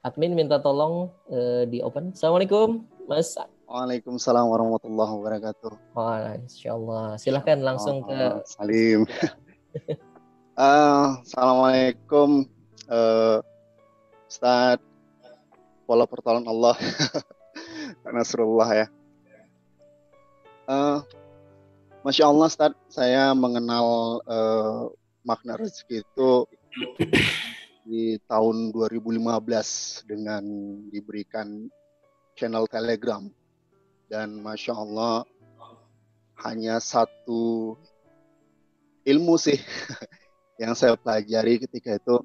admin minta tolong uh, di open. Assalamualaikum, Mas. Waalaikumsalam warahmatullahi wabarakatuh. Waalaikumsalam. Silahkan langsung ke Salim. uh, [LAUGHS] Assalamualaikum, uh, Ustaz. Pola pertolongan Allah. [LAUGHS] Nasrullah ya. Uh, Masya Allah, Ustaz, saya mengenal uh, makna rezeki itu di tahun 2015 dengan diberikan channel Telegram. Dan Masya Allah, hanya satu ilmu sih [LAUGHS] yang saya pelajari ketika itu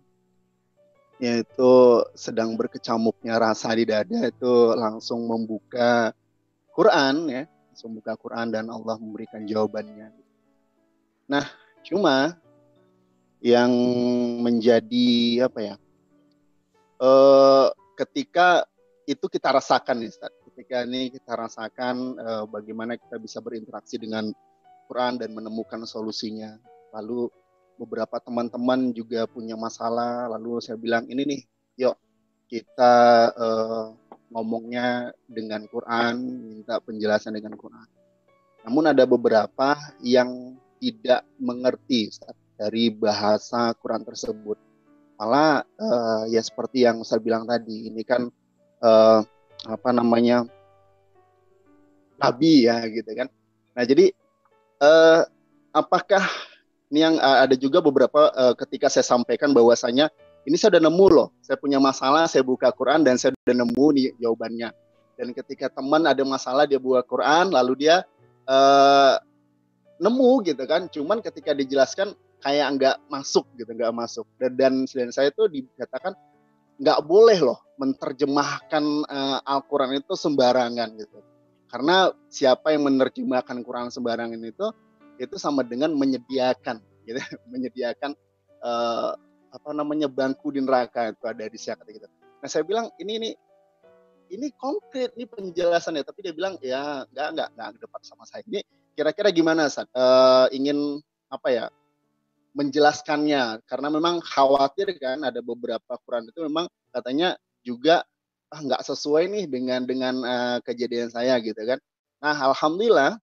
yaitu sedang berkecamuknya rasa di dada itu langsung membuka Quran ya membuka Quran dan Allah memberikan jawabannya. Nah, cuma yang menjadi apa ya? Uh, ketika itu kita rasakan nih, Ustaz. Ketika ini kita rasakan uh, bagaimana kita bisa berinteraksi dengan Quran dan menemukan solusinya. Lalu beberapa teman-teman juga punya masalah, lalu saya bilang ini nih, yuk kita uh, ngomongnya dengan Quran, minta penjelasan dengan Quran. Namun ada beberapa yang tidak mengerti dari bahasa Quran tersebut. Malah uh, ya seperti yang saya bilang tadi, ini kan uh, apa namanya nabi ya gitu kan. Nah jadi uh, apakah ini yang uh, ada juga beberapa uh, ketika saya sampaikan bahwasanya ini saya udah nemu loh, saya punya masalah, saya buka Quran dan saya udah nemu nih jawabannya. Dan ketika teman ada masalah dia buka Quran, lalu dia uh, nemu gitu kan, cuman ketika dijelaskan kayak nggak masuk gitu, nggak masuk. Dan, dan, dan saya itu dikatakan nggak boleh loh menerjemahkan uh, Al-Quran itu sembarangan gitu. Karena siapa yang menerjemahkan Quran sembarangan itu, itu sama dengan menyediakan, gitu, [LAUGHS] menyediakan uh, apa namanya bangku di neraka itu ada di siapa gitu. Nah saya bilang ini ini ini konkret ini penjelasannya. Tapi dia bilang ya nggak nggak nggak dapat sama saya. Ini kira-kira gimana saat uh, eh, ingin apa ya menjelaskannya? Karena memang khawatir kan ada beberapa Quran itu memang katanya juga ah, sesuai nih dengan dengan uh, kejadian saya gitu kan. Nah alhamdulillah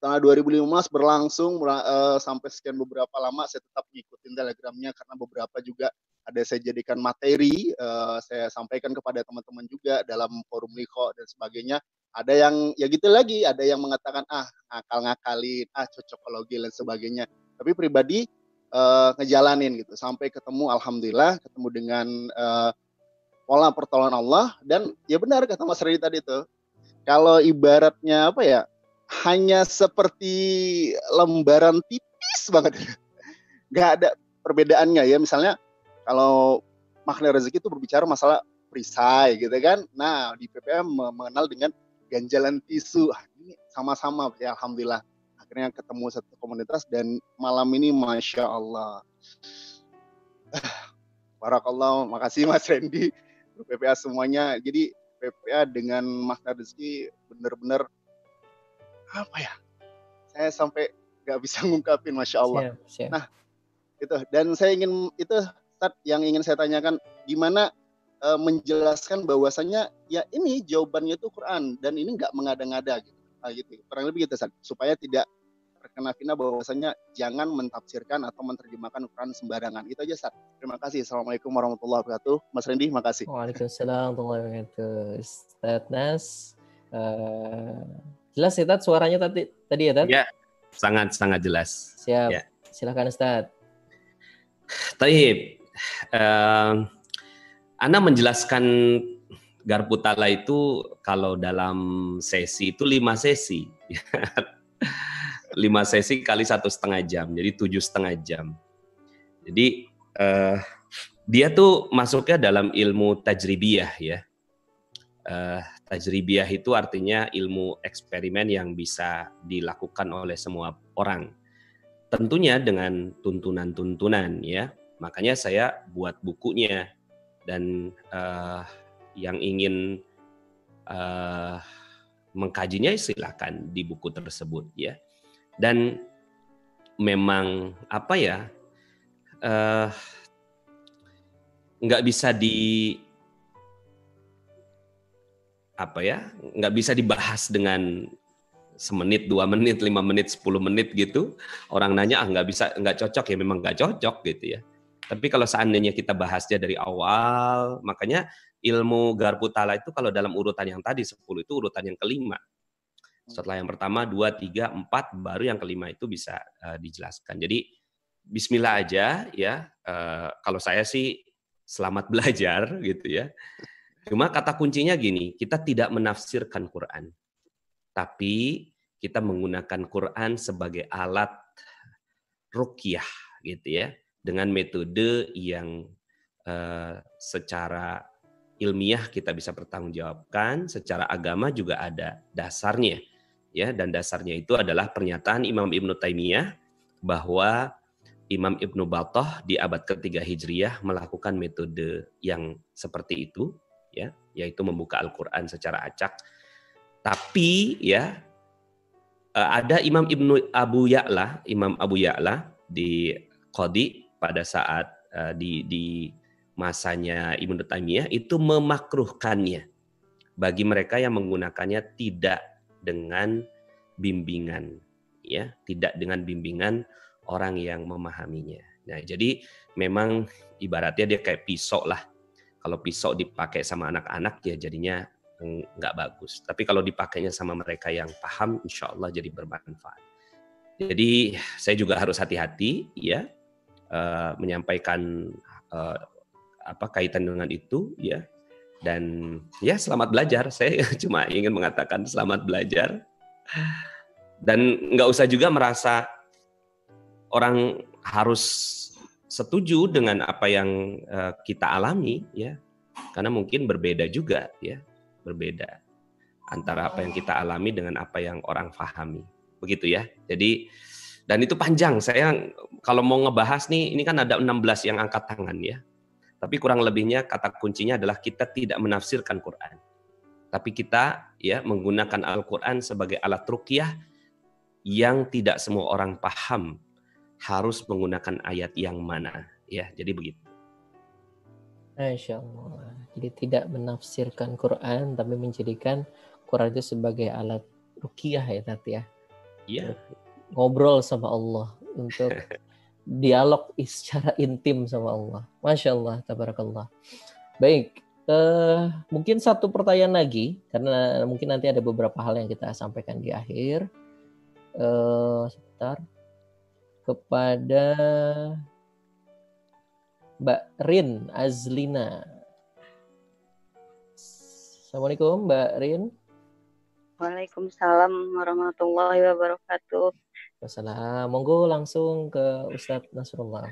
setelah 2015 berlangsung uh, sampai sekian beberapa lama saya tetap ngikutin telegramnya karena beberapa juga ada saya jadikan materi uh, saya sampaikan kepada teman-teman juga dalam forum liko dan sebagainya. Ada yang ya gitu lagi ada yang mengatakan ah ngakal ngakalin ah cocokologi dan sebagainya. Tapi pribadi uh, ngejalanin gitu sampai ketemu alhamdulillah ketemu dengan uh, pola pertolongan Allah dan ya benar kata Mas Redi tadi itu kalau ibaratnya apa ya hanya seperti lembaran tipis banget. [LAUGHS] Nggak ada perbedaannya ya. Misalnya kalau makna rezeki itu berbicara masalah perisai gitu kan. Nah di PPM mengenal dengan ganjalan tisu. Ah, ini sama-sama ya alhamdulillah. Akhirnya ketemu satu komunitas dan malam ini masya Allah. [SIGHS] Barakallah, makasih Mas Randy, PPA semuanya. Jadi PPA dengan makna rezeki benar-benar apa ya? Saya sampai nggak bisa [LAUGHS] ngungkapin, masya Allah. Siap, siap. Nah, itu dan saya ingin itu Tad, yang ingin saya tanyakan, gimana uh, menjelaskan bahwasannya ya ini jawabannya itu Quran dan ini nggak mengada-ngada gitu. Nah, gitu. Kurang lebih gitu, Tad, supaya tidak terkena fitnah bahwasanya jangan mentafsirkan atau menerjemahkan Quran sembarangan. Itu aja, Ustaz. Terima kasih. Assalamualaikum warahmatullahi wabarakatuh. Mas Rendi, makasih. Waalaikumsalam warahmatullahi wabarakatuh. Ustaz Nas, uh, jelas ya, Tad, suaranya tadi, tadi ya, Tad? Ya, sangat-sangat jelas. Siap. Ya. Silakan, Ustaz. Taib. Uh, Anda menjelaskan Garputala itu kalau dalam sesi itu lima sesi. [LAUGHS] lima sesi kali satu setengah jam, jadi tujuh setengah jam. Jadi uh, dia tuh masuknya dalam ilmu tajribiyah ya. Uh, tajribiyah itu artinya ilmu eksperimen yang bisa dilakukan oleh semua orang. Tentunya dengan tuntunan-tuntunan ya. Makanya saya buat bukunya dan uh, yang ingin uh, mengkajinya silakan di buku tersebut ya dan memang apa ya uh, nggak bisa di apa ya nggak bisa dibahas dengan semenit dua menit lima menit sepuluh menit gitu orang nanya ah nggak bisa nggak cocok ya memang nggak cocok gitu ya tapi kalau seandainya kita bahasnya dari awal makanya ilmu garputala itu kalau dalam urutan yang tadi 10 itu urutan yang kelima setelah yang pertama, dua, tiga, empat, baru yang kelima itu bisa uh, dijelaskan. Jadi Bismillah aja ya. Uh, kalau saya sih selamat [LAUGHS] belajar gitu ya. Cuma kata kuncinya gini, kita tidak menafsirkan Quran, tapi kita menggunakan Quran sebagai alat rukyah gitu ya, dengan metode yang uh, secara ilmiah kita bisa pertanggungjawabkan, secara agama juga ada dasarnya ya dan dasarnya itu adalah pernyataan Imam Ibnu Taimiyah bahwa Imam Ibnu Battah di abad ketiga Hijriyah melakukan metode yang seperti itu ya yaitu membuka Al-Qur'an secara acak tapi ya eh, ada Imam Ibnu Abu Ya'la Imam Abu Ya'la di Qadi pada saat uh, di di masanya Ibnu Taimiyah itu memakruhkannya bagi mereka yang menggunakannya tidak dengan bimbingan ya, tidak dengan bimbingan orang yang memahaminya. Nah, jadi memang ibaratnya dia kayak pisau lah. Kalau pisau dipakai sama anak-anak ya jadinya nggak bagus. Tapi kalau dipakainya sama mereka yang paham, insya Allah jadi bermanfaat. Jadi saya juga harus hati-hati ya uh, menyampaikan uh, apa kaitan dengan itu ya dan ya selamat belajar. [LAUGHS] Saya cuma ingin mengatakan selamat belajar. Dan nggak usah juga merasa orang harus setuju dengan apa yang uh, kita alami ya. Karena mungkin berbeda juga ya, berbeda antara apa yang kita alami dengan apa yang orang pahami. Begitu ya. Jadi dan itu panjang. Saya kalau mau ngebahas nih ini kan ada 16 yang angkat tangan ya. Tapi kurang lebihnya kata kuncinya adalah kita tidak menafsirkan Quran. Tapi kita ya menggunakan Al-Quran sebagai alat rukyah yang tidak semua orang paham harus menggunakan ayat yang mana. Ya, jadi begitu. Masya Allah. Jadi tidak menafsirkan Quran, tapi menjadikan Quran itu sebagai alat rukiah ya Tati ya. Iya. Ngobrol sama Allah untuk [LAUGHS] dialog secara intim sama Allah. Masya Allah, tabarakallah. Baik, uh, mungkin satu pertanyaan lagi, karena mungkin nanti ada beberapa hal yang kita sampaikan di akhir. Uh, sebentar. Kepada Mbak Rin Azlina. Assalamualaikum Mbak Rin. Waalaikumsalam warahmatullahi wabarakatuh. Wassalam. Monggo langsung ke Ustadz Nasrullah.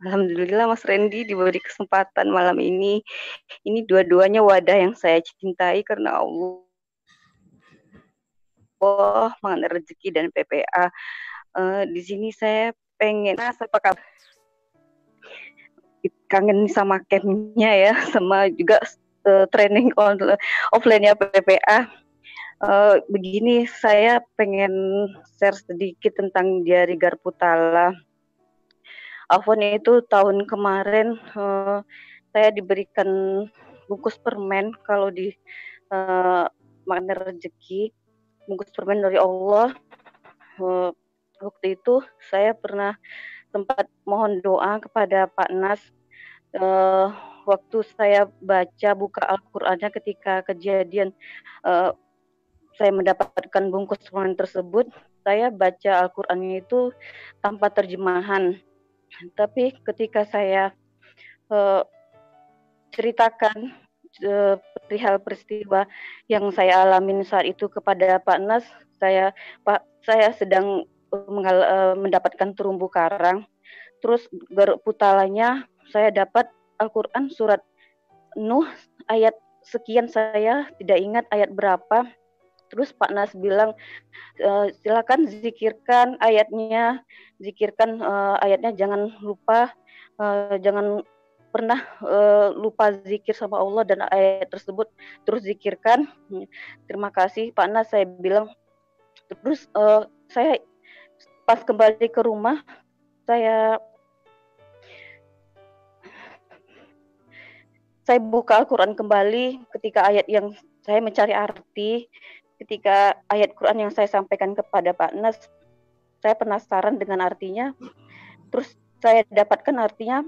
Alhamdulillah Mas Randy diberi kesempatan malam ini. Ini dua-duanya wadah yang saya cintai karena Allah. Allah mengenai rezeki dan PPA. Uh, di sini saya pengen, nah, apakah kangen sama campnya ya, [LAUGHS] sama juga uh, training on offline-nya PPA. Uh, eh, begini, saya pengen share sedikit tentang Diari Garputala Afwan itu tahun kemarin uh, saya diberikan bungkus permen kalau di uh, makna rezeki bungkus permen dari Allah uh, waktu itu saya pernah sempat mohon doa kepada Pak Nas uh, waktu saya baca buka Al-Qur'annya ketika kejadian uh, saya mendapatkan bungkus permen tersebut saya baca Al-Qur'annya itu tanpa terjemahan. Tapi ketika saya uh, ceritakan uh, perihal peristiwa yang saya alamin saat itu kepada Pak Nas, saya Pak saya sedang uh, mendapatkan terumbu karang. Terus garuk putalanya saya dapat Al-Qur'an surat Nuh ayat sekian saya tidak ingat ayat berapa Terus Pak Nas bilang e, silakan zikirkan ayatnya, zikirkan uh, ayatnya jangan lupa jangan pernah lupa zikir sama Allah dan ayat tersebut terus zikirkan. Terima kasih Pak Nas saya bilang terus saya pas kembali ke rumah saya saya buka Al-Quran kembali ketika ayat yang saya mencari arti ketika ayat Quran yang saya sampaikan kepada Pak Nas, saya penasaran dengan artinya. Terus saya dapatkan artinya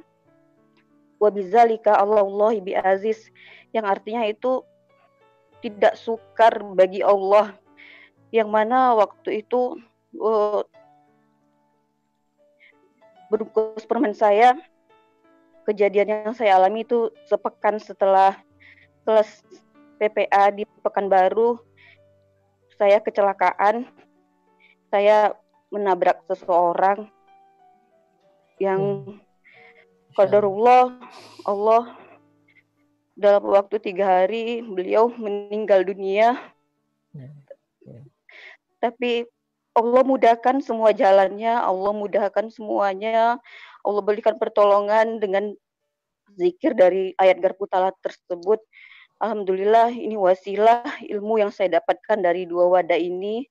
wabizalika Allahi bi aziz yang artinya itu tidak sukar bagi Allah yang mana waktu itu uh, berbungkus permen saya kejadian yang saya alami itu sepekan setelah kelas PPA di Pekanbaru saya kecelakaan, saya menabrak seseorang yang hmm. qadarullah Allah dalam waktu tiga hari beliau meninggal dunia. Ya, ya. Tapi Allah mudahkan semua jalannya, Allah mudahkan semuanya, Allah berikan pertolongan dengan zikir dari ayat Garputala tersebut Alhamdulillah ini wasilah ilmu yang saya dapatkan dari dua wadah ini.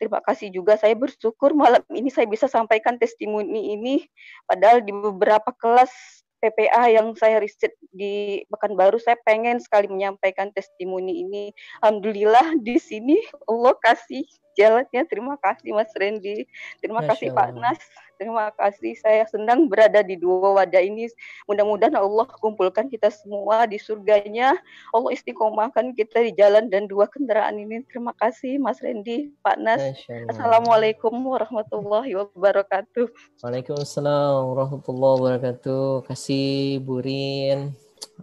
Terima kasih juga saya bersyukur malam ini saya bisa sampaikan testimoni ini. Padahal di beberapa kelas PPA yang saya riset di Pekanbaru saya pengen sekali menyampaikan testimoni ini. Alhamdulillah di sini Allah kasih jalannya. Terima kasih Mas Randy. Terima Masya kasih Pak Nas. Terima kasih. Saya senang berada di dua wadah ini. Mudah-mudahan Allah kumpulkan kita semua di surganya. Allah istiqomahkan kita di jalan dan dua kendaraan ini. Terima kasih Mas Randy, Pak Nas. Assalamualaikum warahmatullahi wabarakatuh. Waalaikumsalam warahmatullahi wabarakatuh. Kasih Burin.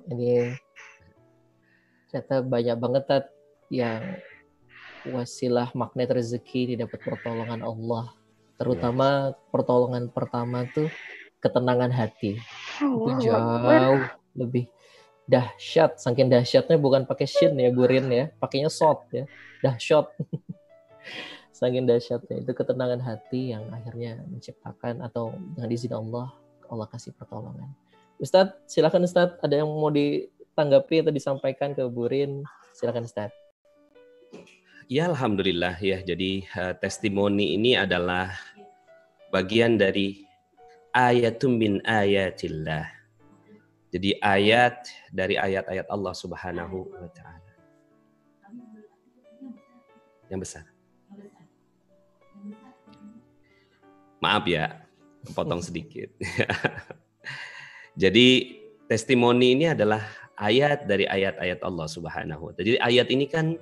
Ini ternyata banyak banget tat yang wasilah magnet rezeki didapat pertolongan Allah. Terutama yes. pertolongan pertama tuh ketenangan hati. Oh, itu jauh lebih dahsyat. Saking dahsyatnya bukan pakai shin ya burin ya. Pakainya shot ya. Dahsyat. [LAUGHS] Saking dahsyatnya itu ketenangan hati yang akhirnya menciptakan atau dengan izin Allah Allah kasih pertolongan. Ustadz silakan Ustadz. Ada yang mau ditanggapi atau disampaikan ke Burin silakan Ustadz Ya alhamdulillah ya. Jadi uh, testimoni ini adalah bagian dari ayatum min ayatillah. Jadi ayat dari ayat-ayat Allah Subhanahu wa taala. Yang besar. Maaf ya, potong sedikit. [LAUGHS] Jadi testimoni ini adalah ayat dari ayat-ayat Allah Subhanahu wa taala. Jadi ayat ini kan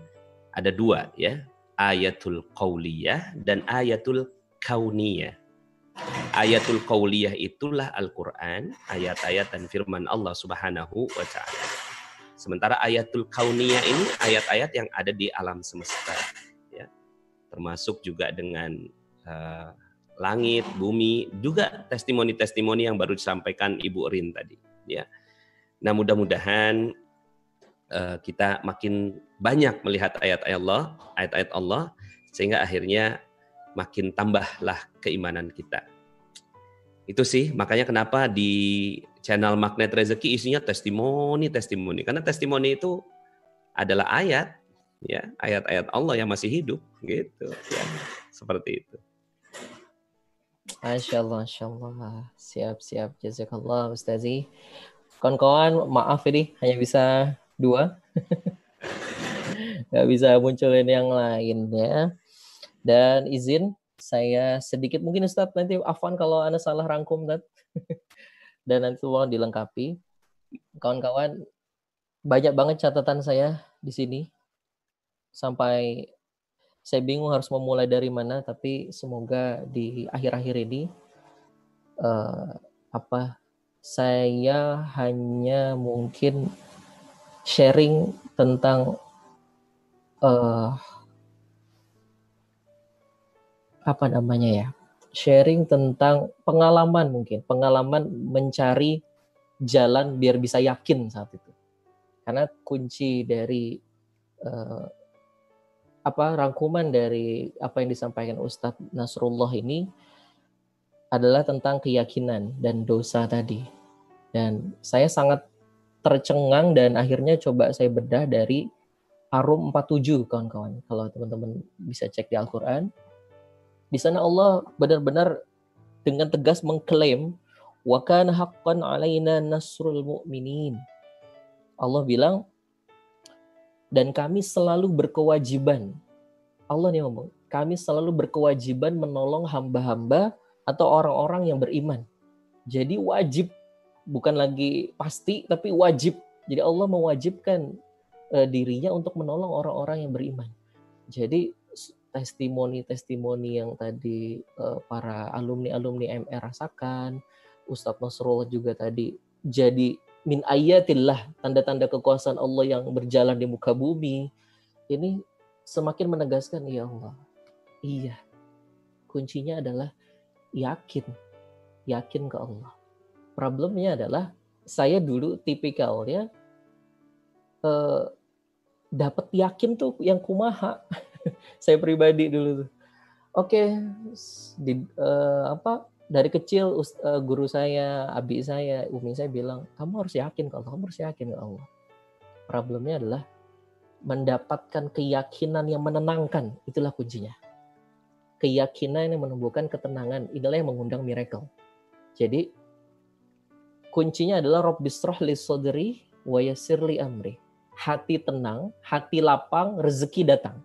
ada dua ya, ayatul qauliyah dan ayatul kauniyah. Ayatul qauliyah itulah Al-Qur'an, ayat-ayat dan firman Allah Subhanahu wa taala. Sementara ayatul kauniyah ini ayat-ayat yang ada di alam semesta ya. Termasuk juga dengan uh, langit, bumi, juga testimoni-testimoni yang baru disampaikan Ibu Rin tadi ya. Nah, mudah-mudahan uh, kita makin banyak melihat ayat-ayat Allah, ayat-ayat Allah sehingga akhirnya makin tambahlah keimanan kita. Itu sih makanya kenapa di channel Magnet Rezeki isinya testimoni-testimoni. Karena testimoni itu adalah ayat, ya ayat-ayat Allah yang masih hidup, gitu. Ya, seperti itu. Masya Allah, Allah. Siap-siap. Jazakallah, Ustazi. Kawan-kawan, maaf ini hanya bisa dua. [LAUGHS] Gak bisa munculin yang lain ya. Dan izin saya sedikit mungkin Ustadz nanti Afwan kalau Anda salah rangkum dan [LAUGHS] dan nanti mau dilengkapi. Kawan-kawan banyak banget catatan saya di sini sampai saya bingung harus memulai dari mana tapi semoga di akhir-akhir ini uh, apa saya hanya mungkin sharing tentang uh, apa namanya ya sharing tentang pengalaman mungkin pengalaman mencari jalan biar bisa yakin saat itu. Karena kunci dari uh, apa rangkuman dari apa yang disampaikan Ustadz Nasrullah ini adalah tentang keyakinan dan dosa tadi. Dan saya sangat tercengang dan akhirnya coba saya bedah dari Arum 47 kawan-kawan kalau teman-teman bisa cek di Al-Quran di sana Allah benar-benar dengan tegas mengklaim wa kana haqqan alaina nasrul mu'minin. Allah bilang dan kami selalu berkewajiban. Allah nih ngomong, kami selalu berkewajiban menolong hamba-hamba atau orang-orang yang beriman. Jadi wajib, bukan lagi pasti, tapi wajib. Jadi Allah mewajibkan uh, dirinya untuk menolong orang-orang yang beriman. Jadi testimoni-testimoni yang tadi uh, para alumni-alumni MR rasakan, Ustadz Nasrullah juga tadi jadi min ayatillah, tanda-tanda kekuasaan Allah yang berjalan di muka bumi. Ini semakin menegaskan, ya Allah, iya, kuncinya adalah yakin, yakin ke Allah. Problemnya adalah saya dulu tipikalnya uh, dapat yakin tuh yang kumaha. [LAUGHS] saya pribadi dulu tuh. Oke, di uh, apa dari kecil uh, guru saya, abi saya, umi saya bilang, kamu harus yakin kalau kamu harus yakin ke Allah. Problemnya adalah mendapatkan keyakinan yang menenangkan, itulah kuncinya. Keyakinan yang menumbuhkan ketenangan, inilah yang mengundang miracle. Jadi kuncinya adalah Rabbisroh li sodri wa li amri. Hati tenang, hati lapang, rezeki datang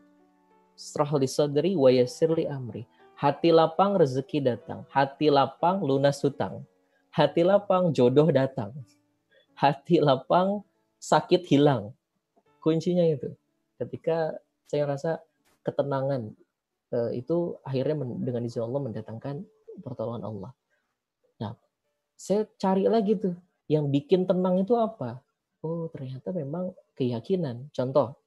Srah li sadri wa li amri. Hati lapang rezeki datang. Hati lapang lunas hutang. Hati lapang jodoh datang. Hati lapang sakit hilang. Kuncinya itu. Ketika saya rasa ketenangan eh, itu akhirnya dengan izin Allah mendatangkan pertolongan Allah. Nah, saya cari lagi tuh yang bikin tenang itu apa? Oh, ternyata memang keyakinan. Contoh,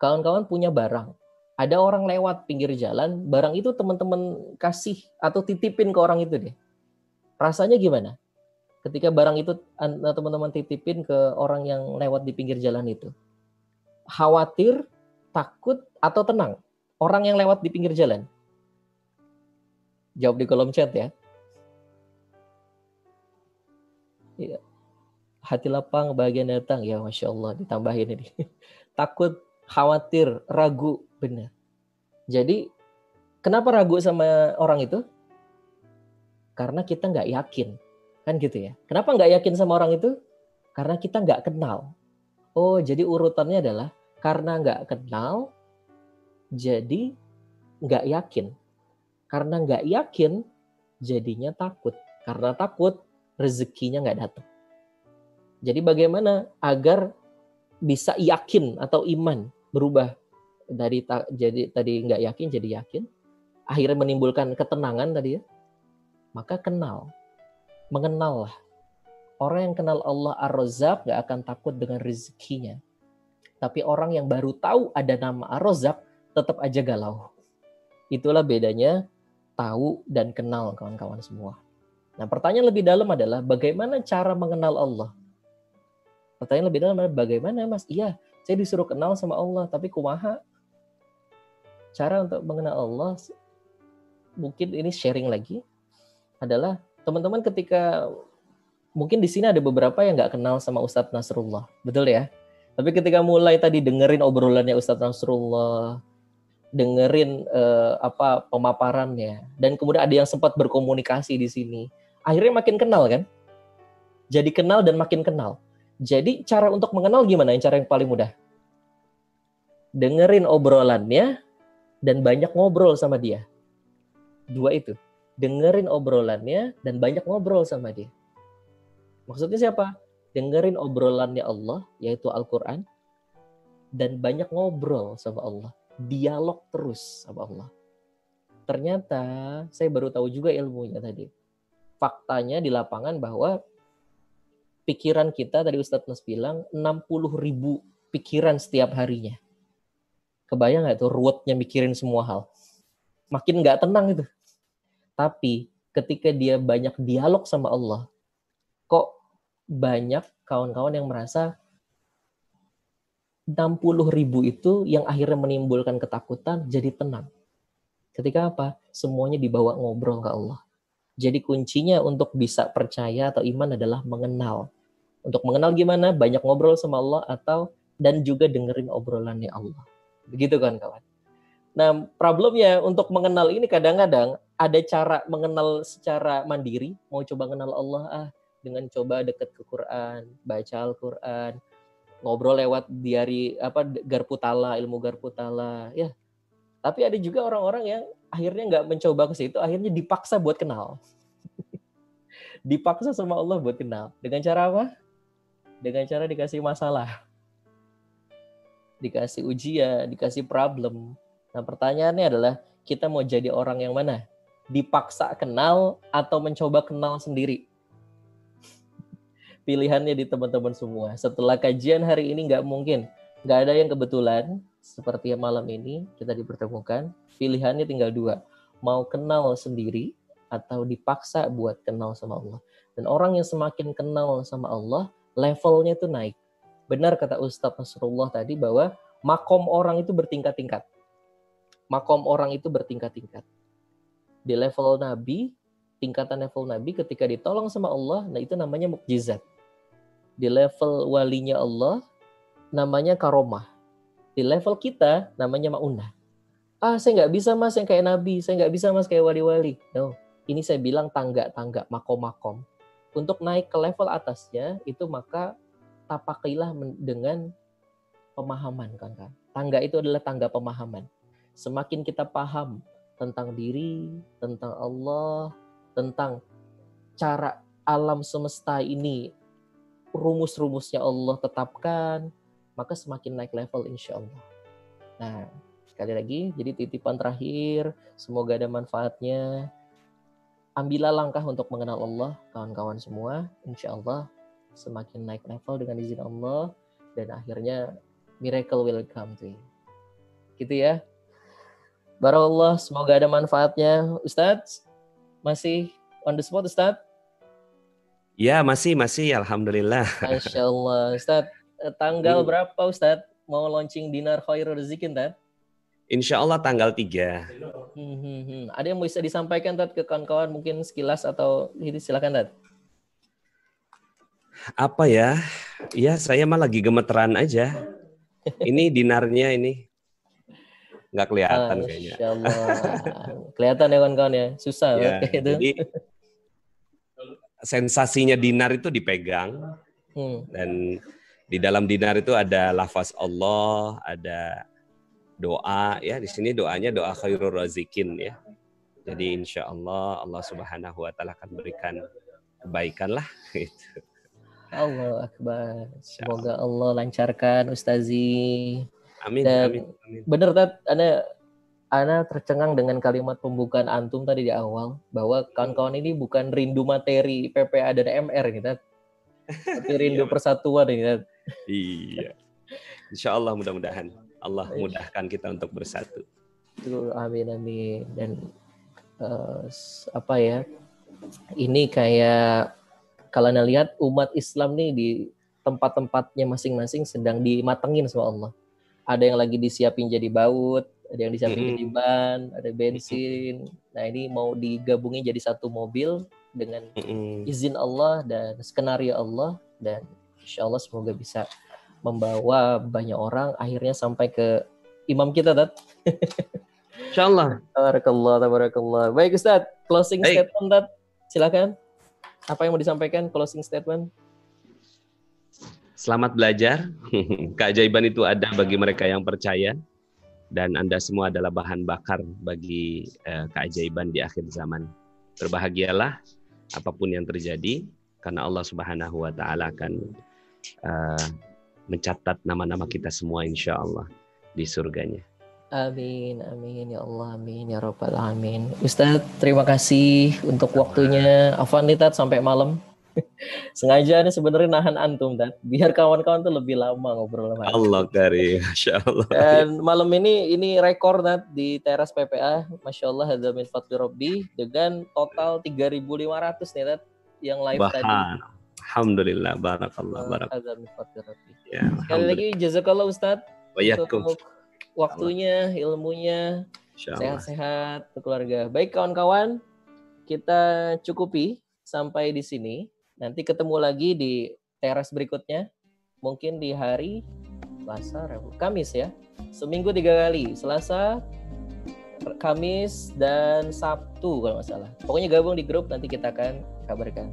kawan-kawan punya barang, ada orang lewat pinggir jalan, barang itu teman-teman kasih atau titipin ke orang itu deh. Rasanya gimana? Ketika barang itu teman-teman titipin ke orang yang lewat di pinggir jalan itu. Khawatir, takut, atau tenang? Orang yang lewat di pinggir jalan. Jawab di kolom chat ya. Iya. Hati lapang, bagian datang. Ya Masya Allah, ditambahin ini. [LAUGHS] Takut, khawatir, ragu, benar. Jadi kenapa ragu sama orang itu? Karena kita nggak yakin, kan gitu ya. Kenapa nggak yakin sama orang itu? Karena kita nggak kenal. Oh, jadi urutannya adalah karena nggak kenal, jadi nggak yakin. Karena nggak yakin, jadinya takut. Karena takut, rezekinya nggak datang. Jadi bagaimana agar bisa yakin atau iman berubah dari ta, jadi tadi nggak yakin jadi yakin akhirnya menimbulkan ketenangan tadi ya maka kenal. Mengenallah. Orang yang kenal Allah Ar-Razzaq gak akan takut dengan rezekinya. Tapi orang yang baru tahu ada nama Ar-Razzaq tetap aja galau. Itulah bedanya tahu dan kenal kawan-kawan semua. Nah pertanyaan lebih dalam adalah bagaimana cara mengenal Allah? Pertanyaan lebih dalam adalah bagaimana mas? Iya, saya disuruh kenal sama Allah, tapi kumaha? Cara untuk mengenal Allah, mungkin ini sharing lagi, adalah teman-teman ketika mungkin di sini ada beberapa yang nggak kenal sama Ustadz Nasrullah, betul ya? Tapi ketika mulai tadi dengerin obrolannya Ustadz Nasrullah, dengerin uh, apa pemaparannya, dan kemudian ada yang sempat berkomunikasi di sini, akhirnya makin kenal kan? Jadi kenal dan makin kenal. Jadi cara untuk mengenal gimana? Yang cara yang paling mudah. Dengerin obrolannya dan banyak ngobrol sama dia. Dua itu. Dengerin obrolannya dan banyak ngobrol sama dia. Maksudnya siapa? Dengerin obrolannya Allah, yaitu Al-Quran, dan banyak ngobrol sama Allah. Dialog terus sama Allah. Ternyata saya baru tahu juga ilmunya tadi faktanya di lapangan bahwa pikiran kita tadi Ustadz Mas bilang 60 ribu pikiran setiap harinya. Kebayang nggak tuh ruwetnya mikirin semua hal? Makin nggak tenang itu. Tapi ketika dia banyak dialog sama Allah, kok banyak kawan-kawan yang merasa 60 ribu itu yang akhirnya menimbulkan ketakutan jadi tenang. Ketika apa? Semuanya dibawa ngobrol ke Allah. Jadi kuncinya untuk bisa percaya atau iman adalah mengenal. Untuk mengenal gimana? Banyak ngobrol sama Allah atau dan juga dengerin obrolannya Allah. Begitu kan kawan? Nah problemnya untuk mengenal ini kadang-kadang ada cara mengenal secara mandiri. Mau coba kenal Allah ah dengan coba deket ke Quran, baca Al-Quran, ngobrol lewat diari apa garputala, ilmu garputala. Ya, tapi ada juga orang-orang yang akhirnya nggak mencoba ke situ, akhirnya dipaksa buat kenal. [LAUGHS] dipaksa sama Allah buat kenal. Dengan cara apa? Dengan cara dikasih masalah. Dikasih ujian, dikasih problem. Nah pertanyaannya adalah, kita mau jadi orang yang mana? Dipaksa kenal atau mencoba kenal sendiri? [LAUGHS] Pilihannya di teman-teman semua. Setelah kajian hari ini nggak mungkin. Nggak ada yang kebetulan, seperti malam ini kita dipertemukan pilihannya tinggal dua mau kenal sendiri atau dipaksa buat kenal sama Allah dan orang yang semakin kenal sama Allah levelnya itu naik. Benar kata Ustadz Nasrullah tadi bahwa makom orang itu bertingkat-tingkat. Makom orang itu bertingkat-tingkat. Di level Nabi tingkatan level Nabi ketika ditolong sama Allah nah itu namanya mukjizat. Di level walinya Allah namanya karomah. Di level kita namanya maunah. Ah saya nggak bisa mas yang kayak nabi. Saya nggak bisa mas kayak wali-wali. No ini saya bilang tangga-tangga makom-makom untuk naik ke level atasnya itu maka tapakilah dengan pemahaman kan tangga itu adalah tangga pemahaman semakin kita paham tentang diri tentang Allah tentang cara alam semesta ini rumus-rumusnya Allah tetapkan maka semakin naik level insya Allah. Nah, sekali lagi, jadi titipan terakhir, semoga ada manfaatnya. Ambillah langkah untuk mengenal Allah, kawan-kawan semua. Insya Allah semakin naik level dengan izin Allah, dan akhirnya miracle will come to you. Gitu ya. Barakallah, semoga ada manfaatnya. Ustadz, masih on the spot Ustadz? Ya, masih, masih. Alhamdulillah. Masya Allah. Ustadz, Eh, tanggal berapa Ustadz mau launching dinar khairul rezekin Tad? Insya Allah tanggal 3. Hmm, hmm, hmm. Ada yang bisa disampaikan Tad ke kawan-kawan mungkin sekilas atau ini silakan Tad. Apa ya? Ya saya mah lagi gemeteran aja. Ini dinarnya ini nggak kelihatan ah, kayaknya. Allah. kelihatan ya kawan-kawan ya, susah ya, itu. Jadi sensasinya dinar itu dipegang hmm. dan di dalam dinar itu ada lafaz Allah, ada doa ya. Di sini doanya doa khairul razikin ya. Jadi insya Allah Allah Subhanahu Wa Taala akan berikan kebaikan lah [LAUGHS] gitu. Allah Akbar. Semoga Allah lancarkan Ustazi. Amin. Dan amin, amin. Bener Tat, ada Ana tercengang dengan kalimat pembukaan antum tadi di awal bahwa kawan-kawan ini bukan rindu materi PPA dan MR gitu, [LAUGHS] tapi rindu persatuan gitu. Iya. Insya Allah mudah-mudahan Allah mudahkan kita untuk bersatu. Amin amin dan s- apa ya? Ini kayak kalau anda lihat umat Islam nih di tempat-tempatnya masing-masing sedang dimatengin sama Allah. Ada yang lagi disiapin jadi baut, ada yang disiapin Mm-mm. jadi ban, ada bensin. Nah ini mau digabungin jadi satu mobil dengan izin Allah dan skenario Allah dan insya Allah semoga bisa membawa banyak orang akhirnya sampai ke imam kita Tat. Insya Allah. [LAUGHS] Tabarakallah, tabarakallah. Baik Ustaz, closing Baik. statement Tat. Silakan. Apa yang mau disampaikan closing statement? Selamat belajar. [LAUGHS] Keajaiban itu ada bagi mereka yang percaya dan Anda semua adalah bahan bakar bagi eh, keajaiban di akhir zaman. Berbahagialah apa pun yang terjadi karena Allah Subhanahu wa taala akan eh, mencatat nama-nama kita semua insya Allah di surganya. Amin, amin ya Allah, amin ya Rabbal alamin. Ustaz, terima kasih untuk waktunya. Afan nih Tat sampai malam. [LAUGHS] Sengaja nih sebenarnya nahan antum Tat, biar kawan-kawan tuh lebih lama ngobrol sama. Allah karim, masya Allah. Dan malam ini ini rekor Nat di teras PPA, masya Allah ada min fadli Rabbi dengan total 3.500 nih Nat yang live tadi. Alhamdulillah, barakallah, barakallah. Ya, Sekali lagi jazakallah Ustaz untuk waktunya, ilmunya, sehat-sehat keluarga. Baik kawan-kawan, kita cukupi sampai di sini. Nanti ketemu lagi di teras berikutnya. Mungkin di hari Selasa, Rabu, Kamis ya. Seminggu tiga kali. Selasa, Kamis, dan Sabtu kalau nggak salah. Pokoknya gabung di grup nanti kita akan kabarkan.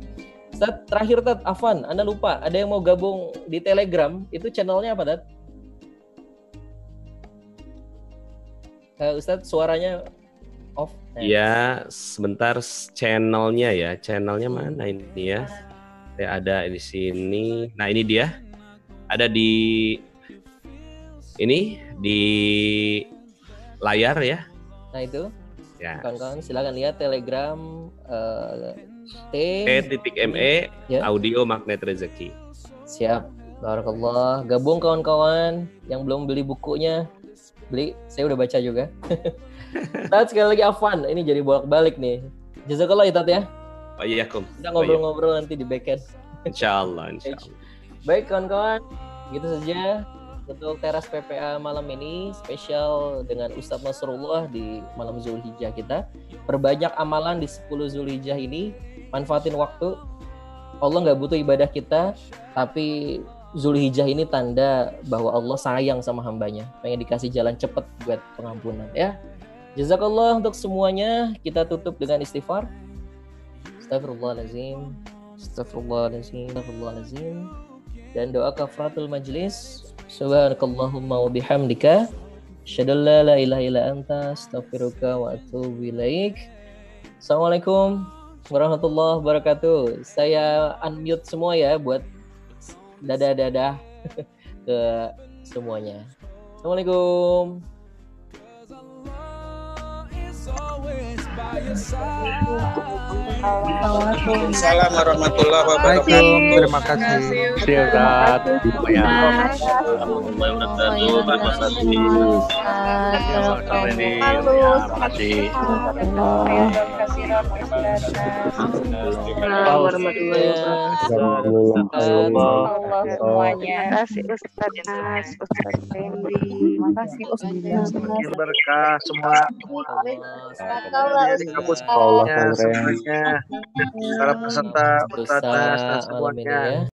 Ustaz, terakhir Tat, Afan, Anda lupa. Ada yang mau gabung di Telegram, itu channelnya apa Tat? Eh, Ustadz suaranya off. Ya, sebentar channelnya ya. Channelnya mana ini ya? Saya ada di sini. Nah, ini dia. Ada di ini di layar ya. Nah itu Ya. kawan-kawan silakan lihat Telegram eh, T E.me Ya. audio magnet rezeki. siap. Barakallah. Gabung kawan-kawan yang belum beli bukunya beli. Saya udah baca juga. [LAUGHS] Tat sekali lagi Afan. Ini jadi bolak-balik nih. Jazakallah ya Tat ya. Iyyakum. Kita ngobrol-ngobrol nanti di backend. Insyaallah, insyaallah. Baik kawan-kawan, gitu saja untuk teras PPA malam ini spesial dengan Ustadz Nasrullah di malam Zulhijjah kita. Perbanyak amalan di 10 Zulhijjah ini, manfaatin waktu. Allah nggak butuh ibadah kita, tapi Zulhijjah ini tanda bahwa Allah sayang sama hambanya, pengen dikasih jalan cepet buat pengampunan ya. Jazakallah untuk semuanya. Kita tutup dengan istighfar. Astagfirullahaladzim. Astagfirullahaladzim. Astagfirullahaladzim dan doa kafaratul majlis subhanakallahumma wa bihamdika asyhadu la la ilaha illa anta astaghfiruka wa atubu ilaik Assalamualaikum warahmatullahi wabarakatuh. Saya unmute semua ya buat dadah-dadah [LAUGHS] ke semuanya. Assalamualaikum Waalaikumsalam warahmatullahi wabarakatuh. Terima kasih. Siap, Terima kasih. warahmatullahi wabarakatuh. Allah semuanya. Terima kasih Ustaz Nas, Ustaz Fendi. Terima kasih Ustaz Berkah semua. Jadi kampus semuanya, semuanya, para peserta, malam ini semuanya. ya